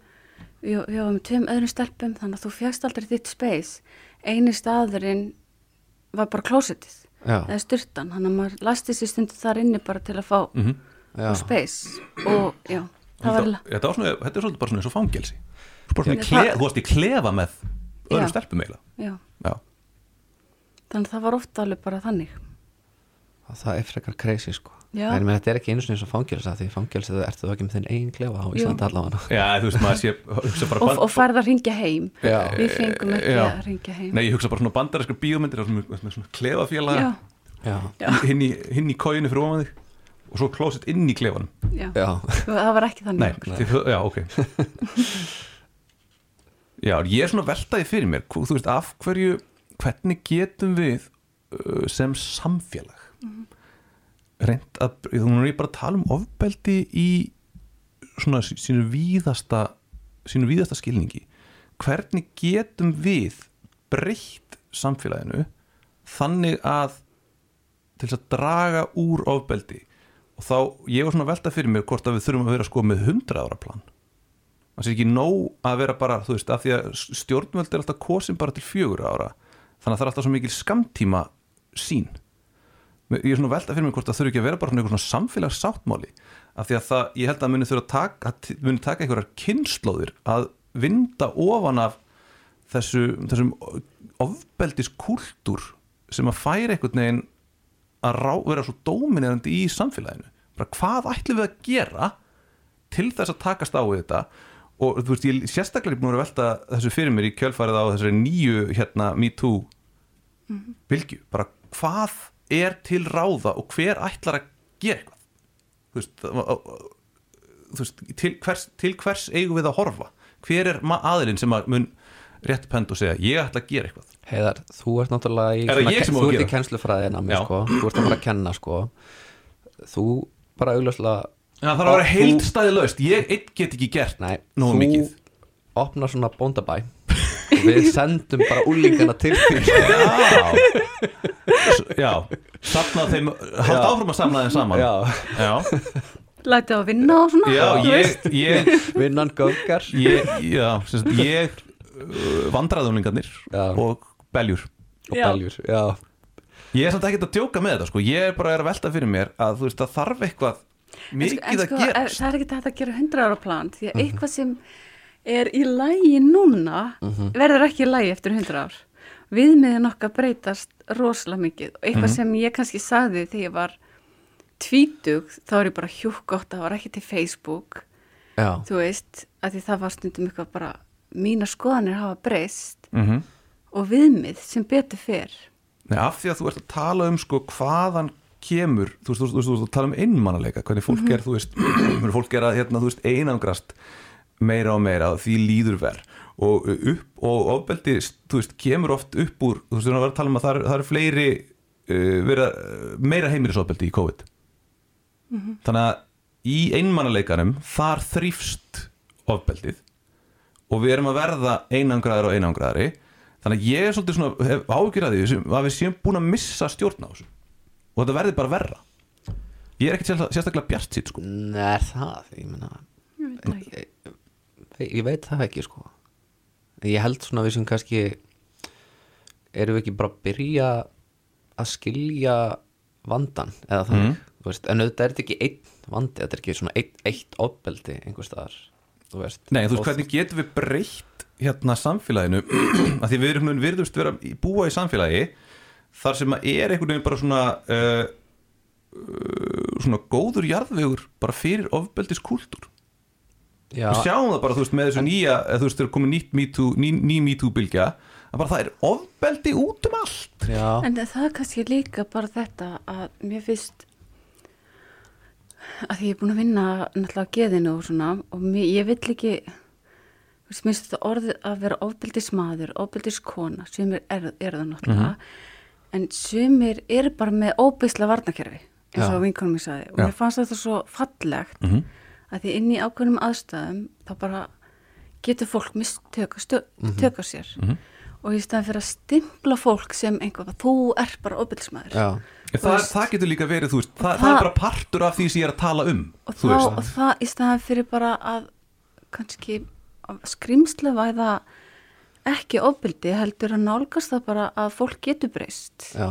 Við varum með tveim öðrum stelpum þannig að þú fegst aldrei þitt space. Eini staðurinn var bara klósetið eða styrtan, þannig að maður lasti sér stundu þar inni bara til að fá mm -hmm. space. Og já, þetta, er svolítið bara svona eins og fangelsi Þú varst í klefa með öðrum Já. stelpum eiginlega já, já, þannig að það var ofta alveg bara þannig Það er frekar crazy sko. En menn, þetta er ekki einu sinni eins og fangelsa Því fangelsa þú ertu þú ekki með þinn eigin klefa á Jú. Íslandi allavega já þú veist maður sé hugsa bara og, band- og færð að ringja heim Já. við fengum ekki Já. að ringja heim Nei, ég hugsa bara svona bandarinskar bíómyndir með, með svona Já. hinn í, kóinu fyrir ofan þig og svo klósett inn í klefanum. Já, já, það var ekki þannig Nei, þið, já, ok. Já, ég er svona veltaði fyrir mér. Þú veist, af hverju hvernig getum við uh, sem samfélag reynd að þú er ég bara að tala um ofbeldi í svona sí- sínu víðasta sínu víðasta skilningi. Hvernig getum við breytt samfélaginu þannig að til þess að draga úr ofbeldi og þá, ég var svona að velta fyrir mér hvort að við þurfum að vera sko með 100 ára plan. Það sé ekki nóg að vera bara, þú veist, af því að stjórnvöld er alltaf kosin bara til fjögur ára þannig að það er alltaf svo mikil skamtíma sín ég er svona að velta fyrir mér hvort það þurfi ekki að vera bara svona einhver svona samfélagssáttmáli af því að það, ég held að muni þurfa að taka, að muni taka einhverjar kynnslóðir að vinda ofan af þessu, þessum ofbeldis kultúr sem að færa einhvern veginn að rá, vera svo dóminerandi í samfélaginu. Bara hvað ætlum við að gera til þess að takast á við þetta? Og þú veist, ég er sérstaklega búin að velta þessu fyrir mér í kjölfarið á þessari nýju hérna Me Too bylgju, bara hvað er til ráða og hver ætlar að gera eitthvað? Þú veist, þú veist til, hvers, til hvers eigum við að horfa? Hver er aðilinn sem að mun rétt pend og segja, ég ætla að gera eitthvað Heiðar, þú ert náttúrulega í Er svona- á Þú ert í kennslufræðina Já. sko. Þú ert að fara að kenna sko. Þú bara augljóslega Já, það er að vera Og heilt þú- stæði laust Ég get ekki gert Nei, þú mikið. opnar svona bóndabæ. Og við sendum bara úlingana til því Já. S- Já, safna þeim Haldt Já. áfram að samna þeim saman. Já, Já, Lætið að vinna og svona já ég, ég, vinnan göfgar ég, já, sem sagt, ég uh, Vandræðunlingarnir Já. og beljur. Og Já. beljur Já, Ég er samt ekkert að djóka með þetta sko. Ég er bara er að velta fyrir mér að þú veist það þarf eitthvað En mikið sko- en að sko, gera ef- það er ekki þetta að gera 100 ára plan því að eitthvað sem er í lægi núna verður ekki í lægi eftir 100 ár. Viðmiðin okkar breytast rosalega mikið. Og eitthvað sem ég kannski sagði þegar ég var tvítug þá er ég bara hjúk gott það var ekki til Facebook. Já, þú veist, að því það var stundum eitthvað bara mína skoðanir hafa breyst. Mm viðmið sem betur fyrr Nei, af því að þú ert að tala um sko hvaðan kemur, þú veist, þú veist, þú tala um einmannalega, hvernig fólk er, þú veist fólk er að, hérna, þú veist, einangrast meira og meira, því líður verð og upp, og ofbeldi þú veist, kemur oft upp úr þú veist, þú veist, að tala um að það er, það er fleiri uh, vera, meira heimilisofbeldi í COVID. Þannig að í einmannaleikanum þar þrýfst ofbeldið og við erum að verða einangraðar og einangraðari þannig að ég er svolítið svona ágjur að því sem, að við séum búin að missa stjórn á þessu. Og þetta verði bara verra. Ég er ekkert sérsta- sérstaklega bjart sýtt sko. Nei, það, ég meina ég ég, ég veit það ekki sko. Ég held svona við sem kannski erum við ekki bara að byrja að skilja vandan eða þannig, Mhm. þú veist, en auðvitað er þetta ekki einn vandi, þetta er ekki svona eitt, eitt ofbeldi einhver staðar, þú veist. Nei, þú veist hvernig getum við breytt hérna samfélaginu að því við erum við virðumst vera í- búa í samfélagi þar sem að er einhvern veginn bara svona uh, svona góður jarðvegur bara fyrir ofbeldis kultúr Já, við sjáum það bara, þú veist, með þessu nýja eða þú veist, þegar komið nýtt MeToo, ný, ný MeToo bylgja að bara það er ofbeldi út um allt. Já, En það er kannski líka bara þetta að mér finnst að því ég er búin að vinna náttúrulega á geðinu og svona og mér, ég vill ekki þú veist, minnst þetta orðið að vera ofbeldis maður, ofbeldis kona sumir er, er það náttúrulega. En sumir eru bara með óbeisla varnakerfi, eins og Já. vinkonum ég sagði. Og mér fannst þetta svo fallegt Mhm. að því inn í ákveðnum aðstæðum þá bara getur fólk mistöka stö, töka sér. Mhm. og í staðan fyrir að stimpla fólk sem einhvað, þú er bara ofbeldismæður já, það, það getur líka verið, þú veist það, það, það- er bara partur af því sem ég er að tala um og, þú þá, og það í staðan fyrir bara að kannski skrimsla væða ekki ofbeldi heldur að nálgast það bara að fólk getur breyst. Já,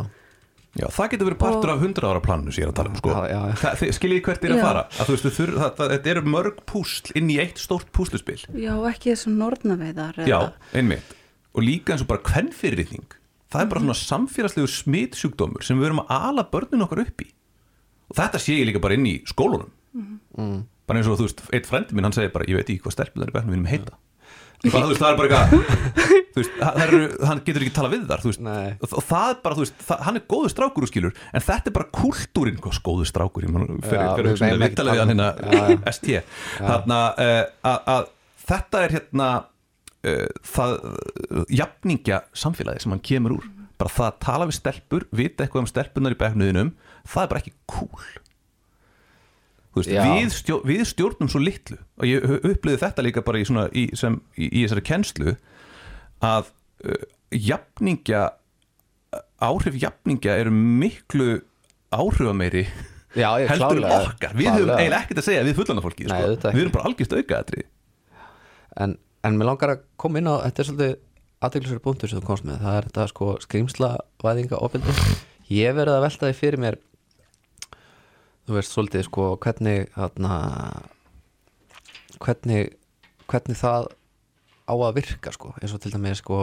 Já, það getur verið partur Og- af 100 ára planinu sem ég er að tala um sko. Já, já, já. Það- þið- Skiljið hvert er að Já. fara? Að veist, þú þurr, það, það, þetta eru mörg púsl inn í eitt stórt púsluspil. Já, ekki þessum nornaveiðar Já, einmitt. Og líka eins og bara kvennfyrirritning það er bara svona samfélagslegu smitsjúkdómur sem við erum að ala börnin okkar upp í. Og þetta sé ég líka bara inn í skólunum mm, bara eins og þú veist, eitt frendi minn hann segir bara, ég veit ekki hvað stelpur það er bæknum við erum heita. Bara, þú veist, það er bara eitthvað hann getur ekki tala við þar og, og það er bara, þú veist það, hann er góður strákur úr skilur, en þetta er bara kultúrin góður strákur, ég man fyrir, Já, fyrir við um- hérna. ST þarna uh, að, að þetta er hérna uh, það jafningja samfélagi sem hann kemur úr. Bara það að tala við stelpur, vita eitthvað um stelpunar í bekknuðinum, það er bara ekki cool veist, við, stjó, við stjórnum svo litlu og ég upplýði þetta líka bara í, svona, í, sem, í, í þessari kennslu að uh, jafningja áhrif jafningja eru miklu áhrifameiri heldur klárlega okkar. Við höfum eiginlega ekkert að segja við fullana fólki Nei, sko. við erum bara algjörst aukaðatri en, en mér langar að koma inn á þetta er svolítið aðeinsverið búntur sem þú komst með. Það er þetta sko skrýmslavæðinga opildi ég verið að velta því fyrir mér þú veist svolítið sko hvernig þarna, hvernig hvernig það á að virka sko eins og til dæmis sko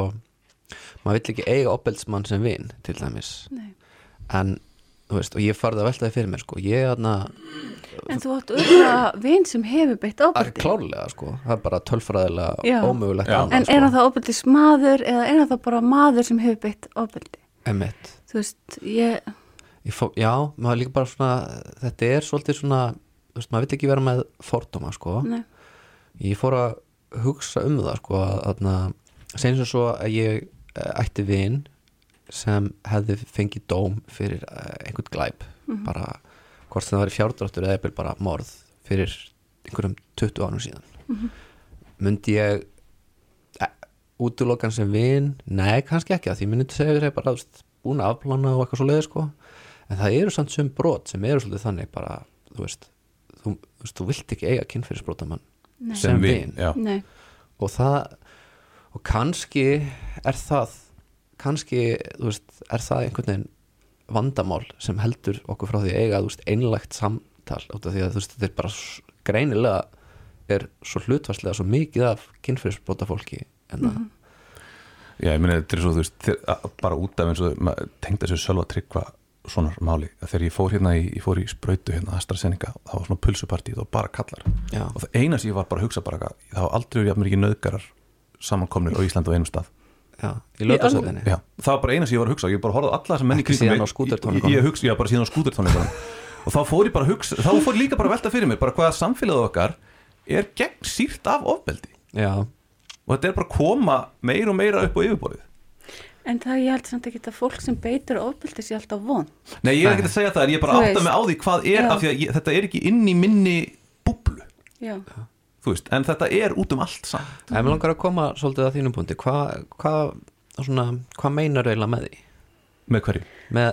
maður vill ekki eiga opildsmann sem vin til dæmis. Nei. en þú veist og ég farið að velta því fyrir mér sko ég þarna en þú átt auðvitað vin sem hefur beitt að ofbeldi. klárlega sko það er bara tölfræðilega ómögulegt Já. annað, en er hann það ofbeldis maður eða er hann það bara maður sem hefur beitt Emmett þú veist, Ég Fó, já, maður líka bara svona þetta er svolítið svona veist, maður vill ekki vera með fordóma sko. ég fór að hugsa um það sko, að segjum sem svo að ég eh, ætti vin sem hefði fengið dóm fyrir eh, einhvern glæp. Bara hvort það var fjárdráttur eða eða bara morð fyrir einhverjum 20 árum síðan. Myndi ég e, útilokan sem vin? Nei, kannski ekki að því myndi segja þér bara búin að afplana og eitthvað svo leiði sko en það eru samt sem brot sem eru svolítið þannig bara, þú veist þú, þú, veist, þú vilt ekki eiga kynfyrirsbrotamann nei, sem vin. já. nei. og það og kannski er það kannski, þú veist, er það einhvern veginn vandamál sem heldur okkur frá því að eiga, þú veist, einlægt samtal út af því að þú veist, þetta er bara greinilega er svo hlutvarslega svo mikið af kynfyrirsbrota fólki en það, Já, ég meina, þetta er svo, þú veist, bara út af eins og tengda sér sjálfa tryggva svona máli, að þegar ég fór hérna í, ég fór í sprautu hérna AstraZeneca, það var svona pulsupartí, það var bara kallar. Já, og það eina sem ég var bara að hugsa bara eitthvað, það var aldrei verið jafnir ekki nöðgarar samankomnir á Íslandi á einum stað. Já, í lögðarsöðinni Já, það var bara eina sem ég var að hugsa, ég bara horfði á alla sem menn í Ekki kringum síðan mig. Ég, ég hugsa, já, bara síðan á skútertónleikunum. Og þá fór ég bara að hugsa, þá fór líka bara að velta fyrir mig bara hvaða samfélagið okkar er gegn sírt af ofbeldi. Já, og þetta er bara að koma meira og meira upp á yfirborðið en það ég held samt ekki að fólk sem beitur ofbeldi sé alltaf von. Nei, ég er ekki að segja það, en ég er bara Þú að mig á því hvað er Já. af því að ég, þetta er ekki inn í minni búblu, já, þú veist, en þetta er út um allt samt. En mér langar að koma svolítið að þínum punkti, hvað hva, svona, hvað meinar eiginlega með því? Með hverju. með,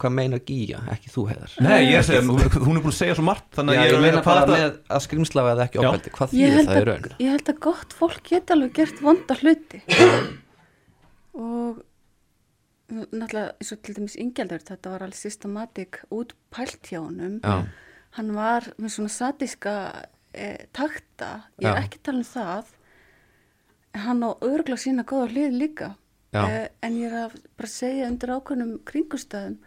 hvað meinar Gíja, ekki þú heiðar. Nei, ég er að segja, hún er búin að segja svo margt þannig Já, að ég er að meina bara með að og náttúrulega eins og til dæmis yngjaldur þetta var alveg systematik út pælt hjá honum. Já, hann var með svona sadíska e, takta, ég er Já. ekki að tala um það. Hann á örgla sína góða hlið líka. Já. e, en ég er að bara segja undir ákveðnum kringustæðum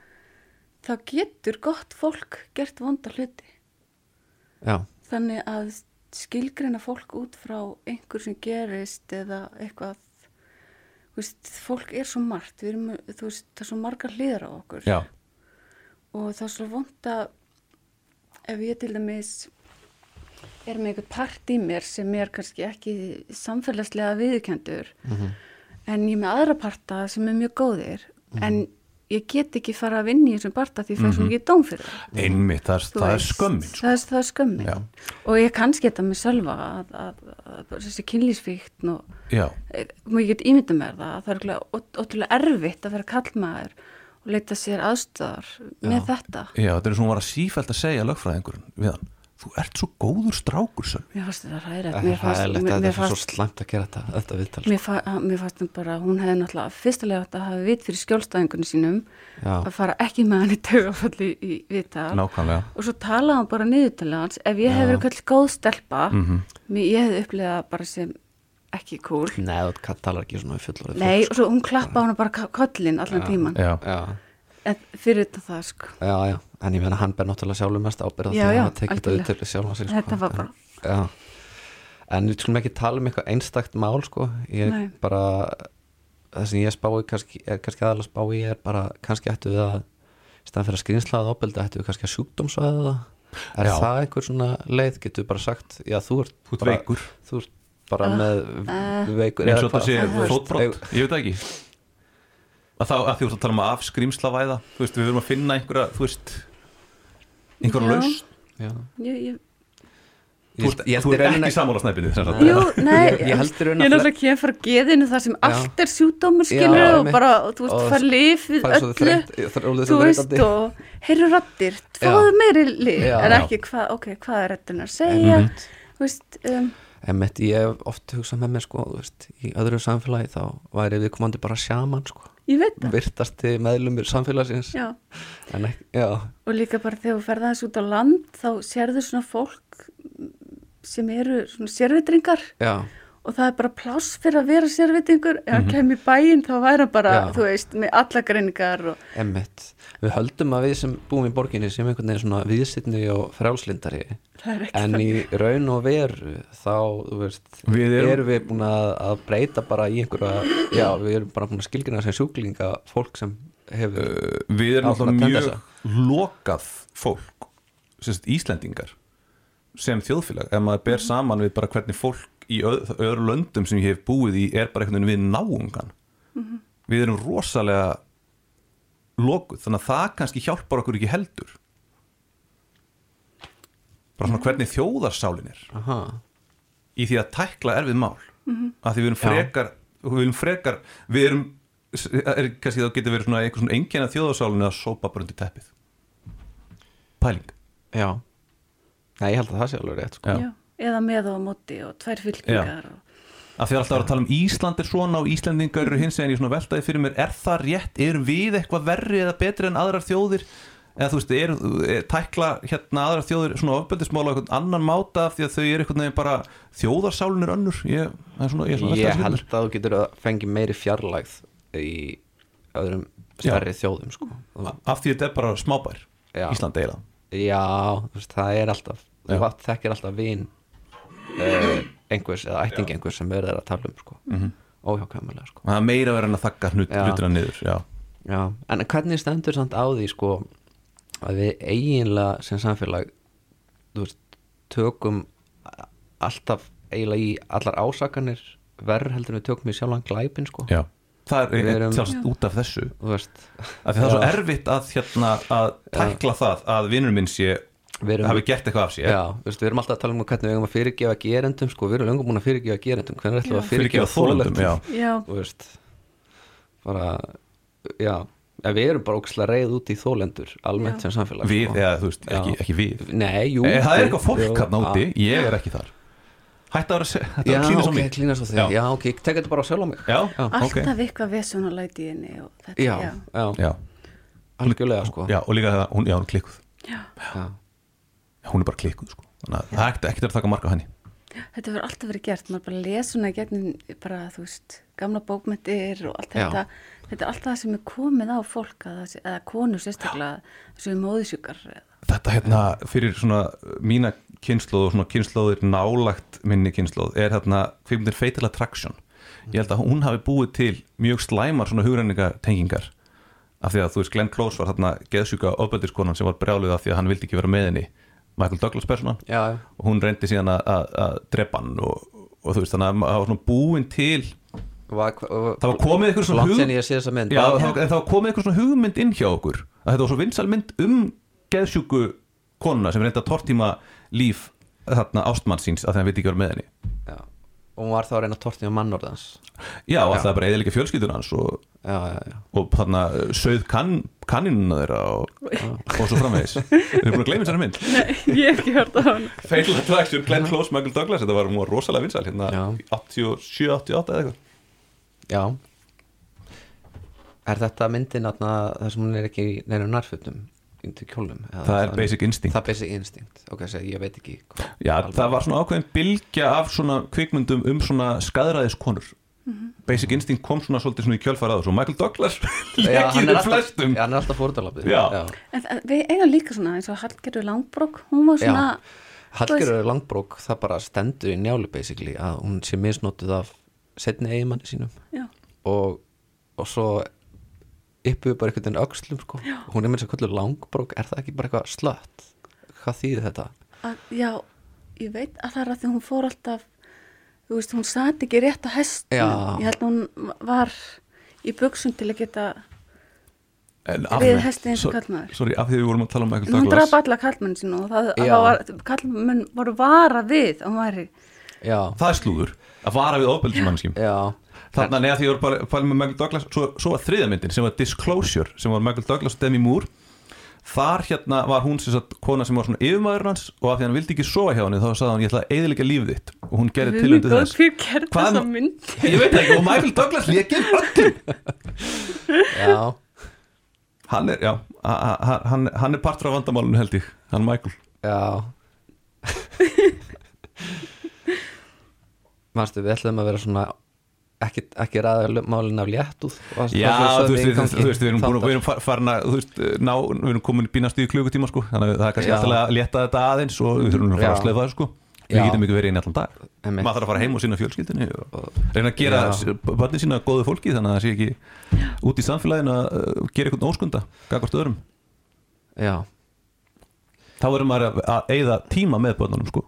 þá getur gott fólk gert vonda hluti. Já, þannig að skilgreina fólk út frá einhver sem gerist eða eitthvað veist, fólk er svo margt erum, veist, það er svo margar hliðar á okkur Já, og það er svo vond að ef ég til dæmis er með einhvern part í mér sem er kannski ekki samfélagslega viðurkendur Mhm. en ég með aðra parta sem er mjög góðir Mhm. en ég get ekki fara að vinna í þessum parta því ég fæ svo mikið dóm fyrir það. Einmitt, það er, það er skömmin sko. það er, það er skömmin. Já. og ég kannski þetta með sjálfa að, að, að, að þessi kynlísvíkt og og ég get ímynda mér það það er ótrúlega erfitt að vera kallmaður og leita sér aðstöðar með þetta. Já, þetta er svona að sífælt að segja lögfræðingurinn við hann þú ert svo góður strákur Sölvi. Mér fannst þetta ræðilegt Það mér er fannst, þetta svo slæmt að gera þetta, þetta viðtal sko. mér, fa mér fannst hún bara hún hefði náttúrulega fyrstulega átt að hafa vit fyrir skjólstæðingunum sínum Já. að fara ekki með hann í taugafalli í viðtal. Nákvæmlega. Og svo talaði hann bara niður til hans ef ég hefði verið kallið góð stelpa Mhm. mér, ég hefði upplegað bara sem ekki cool. Nei, þú talar ekki svona í fullorðið Nei, fólk, og svo hún klappa hann bara kollin allan tíman já, sko. Já, fyrir þetta það sko. Já, já En ég meina hann ber náttúrulega sjálfur mest ábyrða því að hafa tekið þetta viðtölu sjálf sig, Þetta var bara- Já. En við skulum ekki tala um eitthvað einstakt mál sko. Ég Nei. bara Það sem ég spái kannski, er kannski aðalega spá í er bara kannski ættu við að staðan fyrir að skrýnslaða opeldi ættu við kannski að sjúkdómsvæða það? Er Já. það einhver svona leið, getur við bara sagt Já, þú ert, Þú ert bara, veikur. Þú ert bara Ah, með ah. veikur eins og það hvað, sé fótbrott, ég veit það ekki að þá að því þú ert að tala um að afskrýmslavæða þú veist, við verum að finna einhverja þú veist, einhverja Já. laust Já. ég, ég, þú ert, Ég- þú rauninni- ekki sammála. Nei. Jú, nei, Ég- ég held í raun að ég er náttúrulega ekki að fara að geðinu það sem allt er sjúdómur skilur Já, og bara, og þú veist, fara lif við er öllu, er orðið þú veist, og heyrðu rattir, Já. fáðu meiri lif, Já. en ekki hvað, ok, hvað er rattin að segja, þú veist, um, Emmett, ég hef oft hugsað með mér sko, þú veist, í öðru samfélagi þá væri við komandi bara sjaman sko, ég veit það, virtasti meðlumir samfélagsins. Já, ekki, já, og líka bara þegar þú ferða þessu út á land, þá sérðu svona fólk sem eru svona sérvitringar. Já, og það er bara pláss fyrir að vera sérvitingur, ef hann kemur í bæinn þá væri hann bara, Já. þú veist, með alla greiningar og, Emmett við höldum að við sem búum í borginni sem einhvern veginn svona viðsittni og ekki en í raun og veru þá, þú veist, Við erum- erum við búin að, að breyta bara í einhverja, já, við erum bara búin að skilgjana sem sjúklinga fólk sem hefur við erum alltaf mjög lokað fólk sem sagt, Íslendingar sem þjóðfélag, ef maður ber saman við bara hvernig fólk í öð, öðru löndum sem ég hef búið í er bara einhvern veginn við náungan við erum rosalega lokuð, þannig að það kannski hjálpar okkur ekki heldur. Bara svona hvernig þjóðarsálin er. Aha, í því að tækla erfið mál. Mhm. að því við erum frekar við erum frekar, við erum er, kannski þá getur verið svona einhver svona enginn að þjóðarsálinu að sópa bara undir teppið. Pæling. Já. Nei, ég held að það sé alveg rétt sko. Já. Já, eða með og á móti og tvær fylkingar og, að því að alltaf var að tala um Ísland er svona og Íslandingar eru hins veginn í svona veltaði fyrir mér er það rétt, erum við eitthvað verri eða betri en aðrar þjóðir eða þú veist, er, er tækla hérna aðrar þjóðir svona ofbeldismála á einhvern annan máta af því að þau eru einhvern veginn bara þjóðarsálin er önnur ég, það er svona, ég, er svona að Ég held að þú getur að fengi meiri fjarlægð í öðrum stærri þjóðum sko. Af því þetta er bara smábær Já. Ísland eiginlega Já, það er alltaf Já. átt- þekkir alltaf vin uh, einhvers eða ætting einhvers sem verður að tala um sko. mm -hmm. óhjákvæmulega sko. það er meira verið en að þakka hlutina niður já. Já, en hvernig stendur samt á því sko, að við eiginlega sem samfélag þú veist, tökum alltaf eiginlega í allar ásakanir verður heldur við tökum í sjálfan glæpin sko. Já. það er erum, sjálfsagt út af þessu þú veist, af því það er svo erfitt að, hérna, að tækla það að vinnur minn sé erum hafi gert eitthvað af sér. Já, þú veist, við erum alltaf að tala um hvernig við eigum að fyrirgefa gerendum sko, við erum löngum búin að fyrirgefa gerendum. Hvernig ætlum við að fyrirgefa þólendum þólendum já. já, þú veist bara, já við erum bara ókslega reið út í þólendur almennt Já. sem samfélag við, sko. eða þú veist, ekki, ekki við. Nei, jú. E, það er eitthvað fólk hann já. ég er ekki þar. Hætti að vera að klína svo ok, mig klína svo þig. Já. Ok, tek þetta bara á sjálf á mig. Já, Já. ok. Alltaf eitthvað vesun og læti í henni og þetta, Já, já, já, já, algjörlega sko. Já, og líka það, hún, já, hún klikkuð. Já. Hún er bara klikkuð, sko. Þannig að það er ekkert- ekkert að taka marka henni. Þetta verður alltaf verið gert, maður bara les svona í gegnum bara, þú veist, gamla bókmyndir og allt þetta, þetta er alltaf það sem er komið á fólk að, eða konur sérstaklega sem er móðisjúkar þetta hérna fyrir svona mína kynnslóð og svona kynnslóðir nálagt minni kynnslóð er hérna kvikmyndir Fatal Attraction. Ég held að hún hafi búið til mjög slæmar svona hugræningatengingar af því að þú veist Glenn Close var hérna geðsjúka ofbeldiskonan sem var brjálið af því að hann vildi ekki vera með henni Michael Douglas personan já, og hún reyndi síðan að, drepa hann og, og þú veist þannig að það var svona búin til var, var, það var komið eitthvað svona langt hug sen ég sé þessa mynd. Já, það, en það var komið eitthvað svona hugmynd inn hjá okkur. Að þetta var svo vinsal mynd um geðsjúku konuna sem reynda að tortíma líf þarna ástmann síns að það veit ekki vera með henni. Og hún var þá að reyna að tortið um mannorðans Já, og Já. það er bara eða líka fjölskyldur hans og, já, já, já, og þarna uh, sauð kann, kannínuna þeirra og, og svo framvegis. Við erum búin að gleyma þessari mynd? Ég hef ekki hört á hann Fatal Attraction, Glenn Close, Michael Douglas þetta var, var rosalega vinsal hérna Já. 87-88 eða eitthvað. Já. Er þetta myndin þar sem hún er ekki í neina nærfötum undir kjólum eða Það er Basic Instinct. Það er basic instinct. Ok, segi, ég veit ekki hvað- Já, það var svona ákveðin bylgja af svona kvikmyndum um svona skaðræðiskonur. Basic Instinct kom svona svolítið svona í kjölfara á þessu og Michael Douglas er um alltaf, flestum. já, hann er alltaf það- við eigum líka svona eins og Hallgerður Langbrók hún var svona Hallgerður Langbrók það bara stendur í njálu basically að hún sé misnotuð af setni eigimanni sínum. Já, og, og svo yppuðu bara einhvern veginn öxlum sko. hún er með þess að kvöldur Langbrók. Er það ekki bara eitthvað slött? Hvað þýðir þetta? að, já ég veit að það er að því hún fór alltaf þú veist, hún sat ekki rétt á hestum Já. ég held að hún var í buksum til að geta En af- Við hesti eins og karlmaður. Sorry, af því við vorum að tala um Michael hún Douglas. draf alla kallmenn sín og það, var, kallmenn voru vara við hún væri Já, Það er slúður að vara við ofbeldismannskjum já, Þannig að neða því að pæla með Michael Douglas svo, svo var þriða myndin sem var Disclosure sem var Michael Douglas og Demi Moore. Þar hérna var hún sem sagt kona sem var svona yfirmaður hans og af því hann vildi ekki sofa hjá henni þá sagði hann ég ætla að eðilega lífið þitt. Og hún gerði tilöndi þess. hver gerði Hvað- þessa mynd Ég veit ekki og Michael Douglas lékir öllum. Já. Hann er, já, a- a- hann, hann er partur af vandamálunum held ég, hann Michael. Já. Manstu, við ætlum að vera svona ekki, ekki ræða málin af það- Já, þú veist, við, erum, búin, við erum fa- farin að, þú veist, ná, við erum komin bínast í klukkutíma, sko, þannig að það er kannski alltaf að létta þetta aðeins og við þurfum að fara að slefa það, sko. Við getum ekki verið inn allan dag. Maður þarf að fara heim og sína fjölskyldinni og reyna að gera Já. börnin sína góðu fólki þannig að það sé ekki út í samfélaginu að uh, gera eitthvað óskunda, gagvart öðrum. Já, Þá verður maður að- eyða tíma með börnunum, sko.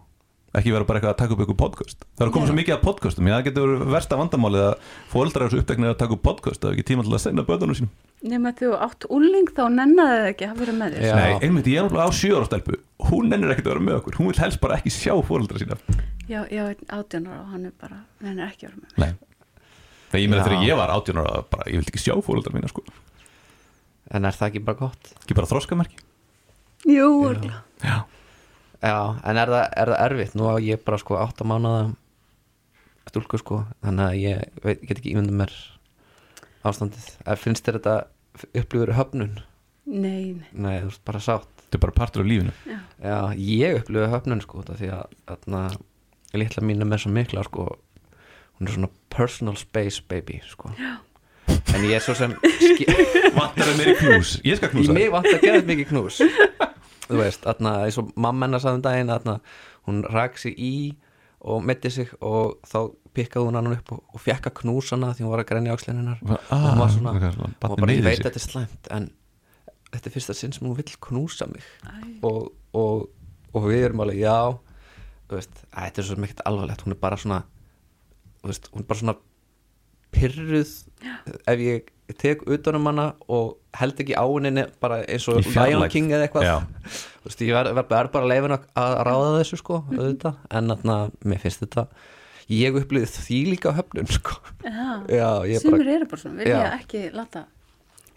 Ekki vera bara eitthvað að taka upp eitthvað podcast. Það er að koma svo mikið af podcastum, já, það getur verið versta vandamálið að fóreldrar eru svo uppteknir að taka upp podcast, það er ekki tíma til að senda börnunum sínum. nema þú átt úling þá nennaði það ekki að vera með þér. Nei, einmitt, ég er náttúrulega á stelpu. Hún nennir ekkert að vera með okkur. Hún vil helst bara ekki sjá fóreldra sína. Já, já, átjónar og hann er bara nennir ekki að vera með Nei. Þegar ég meina þegar ég var 18 ára bara, Ég vildi ekki Já Já, en er það, er það erfitt? Nú á ég bara sko átta mánuða stúlku sko þannig að ég veit, get ekki ímynda mér ástandið. Er, finnst þér þetta upplifur höfnun? nei, nei Nei, þú veist bara sátt. Þetta er bara partur af lífinu Já, ég upplifur höfnun sko þetta því að þarna, litla mín er með svo mikla sko hún er svona personal space baby sko Já. en ég er svo sem Vantar það meiri knús Ég skal í knúsa mig vant að gera mikið knús þú veist, þarna, eins og mamma hennar saðum daginn, þarna, hún rak sig í og metti sig og þá pikkaði hún hann upp og, og fekk að knúsa hana því hún var að grenja áksleininnar Ah, og hún var svona, ok, svona, hún var bara, ég veit þetta er slæmt en þetta er fyrsta sinn sem hún vill knúsa mig. Og, og, og við erum alveg, já. Þú veist, að, þetta er svo mikið alvarlegt. Hún er bara svona þú veist, hún er bara svona pyrruð ef ég tek utan um hana og held ekki á henni bara eins og. Lion King eða eitthvað. Þú veist, ég verð ver, ver bara leifin að, að ráða þessu sko, auðvitað, en þarna mér finnst þetta, ég upplýði því líka á höfnun sko, já, já, ég sumir bara eru bara svona vilja Já. ekki láta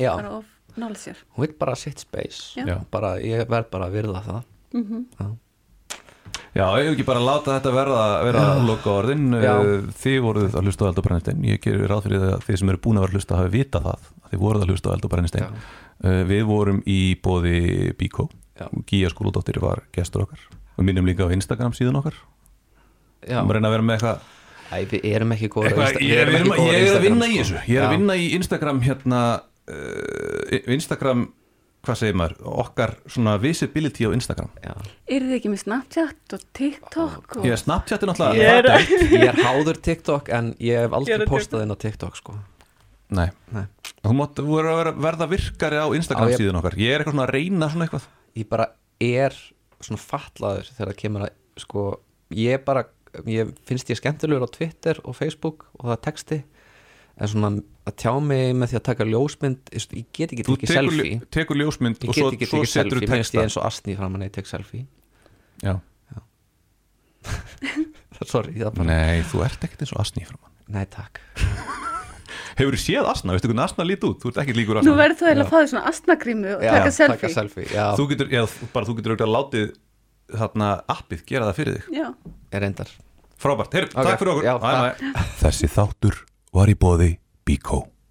já, bara of nála sér. Hún vil bara sitt space. Bara, ég verð bara að virða það. Mm Já, ég hef ekki bara láta þetta verða vera loka orðin Já. Þið voruð að hlusta á Eld og Brennistein Ég gerir ráð fyrir að þið sem eru búin að vera að hlusta hafi vita það að Þið voruð að hlusta á Eld og Brennistein uh, Við vorum í bóði Bíkó. Gíja skóladóttir var gestur okkar. Við minnum líka á Instagram síðan okkar. Já, Við reyna að vera með eitthvað Æ, við erum ekki góður Eitthvað, ég, er, erum að Instagram, vinna í sko. þessu. Ég er að vinna í Instagram hérna uh, Instagram, hvað segir maður okkar svona visibility á Instagram. Eru þið ekki með Snapchat og TikTok og... Ég er Snapchat er náttúrulega Ég er- það er ég er háður TikTok en ég hef Ég er aldrei að postað inn á TikTok sko. Nei, Nei. þú að vera, verða virkari á Instagram Á, ég- síðan okkar. Ég er eitthvað svona að reyna svona eitthvað. Ég bara er svona fatlaður þegar það kemur að sko, ég bara ég finnst ég skemmtilegur á Twitter og Facebook og það er texti en svona að tjá mig með því að taka ljósmynd ég ég get ekki Þú tekið selfie. ljó- tekur ljósmynd ég og svo, svo tekið setur þú mér finnst texta. ég eins og astni fram að ég tek selfie. Já. sorry, það er bara, Nei, þú ert ekkert eins og asni frá mann nei takk. Hefur þú séð asna? Veistu hvernig asna lít út? Þú ert ekki líkur Nú asna verður þú eiginlega að fá þér svona astnagrímu og taka selfie taka selfie, já, Þú getur, já, bara þú getur auðvitað látið þarna appið gera það fyrir þig. Já, er reyndar. Frábært, heyrðu, Ok, takk fyrir okkur. Já. Þessi þáttur var í bóði Bíkó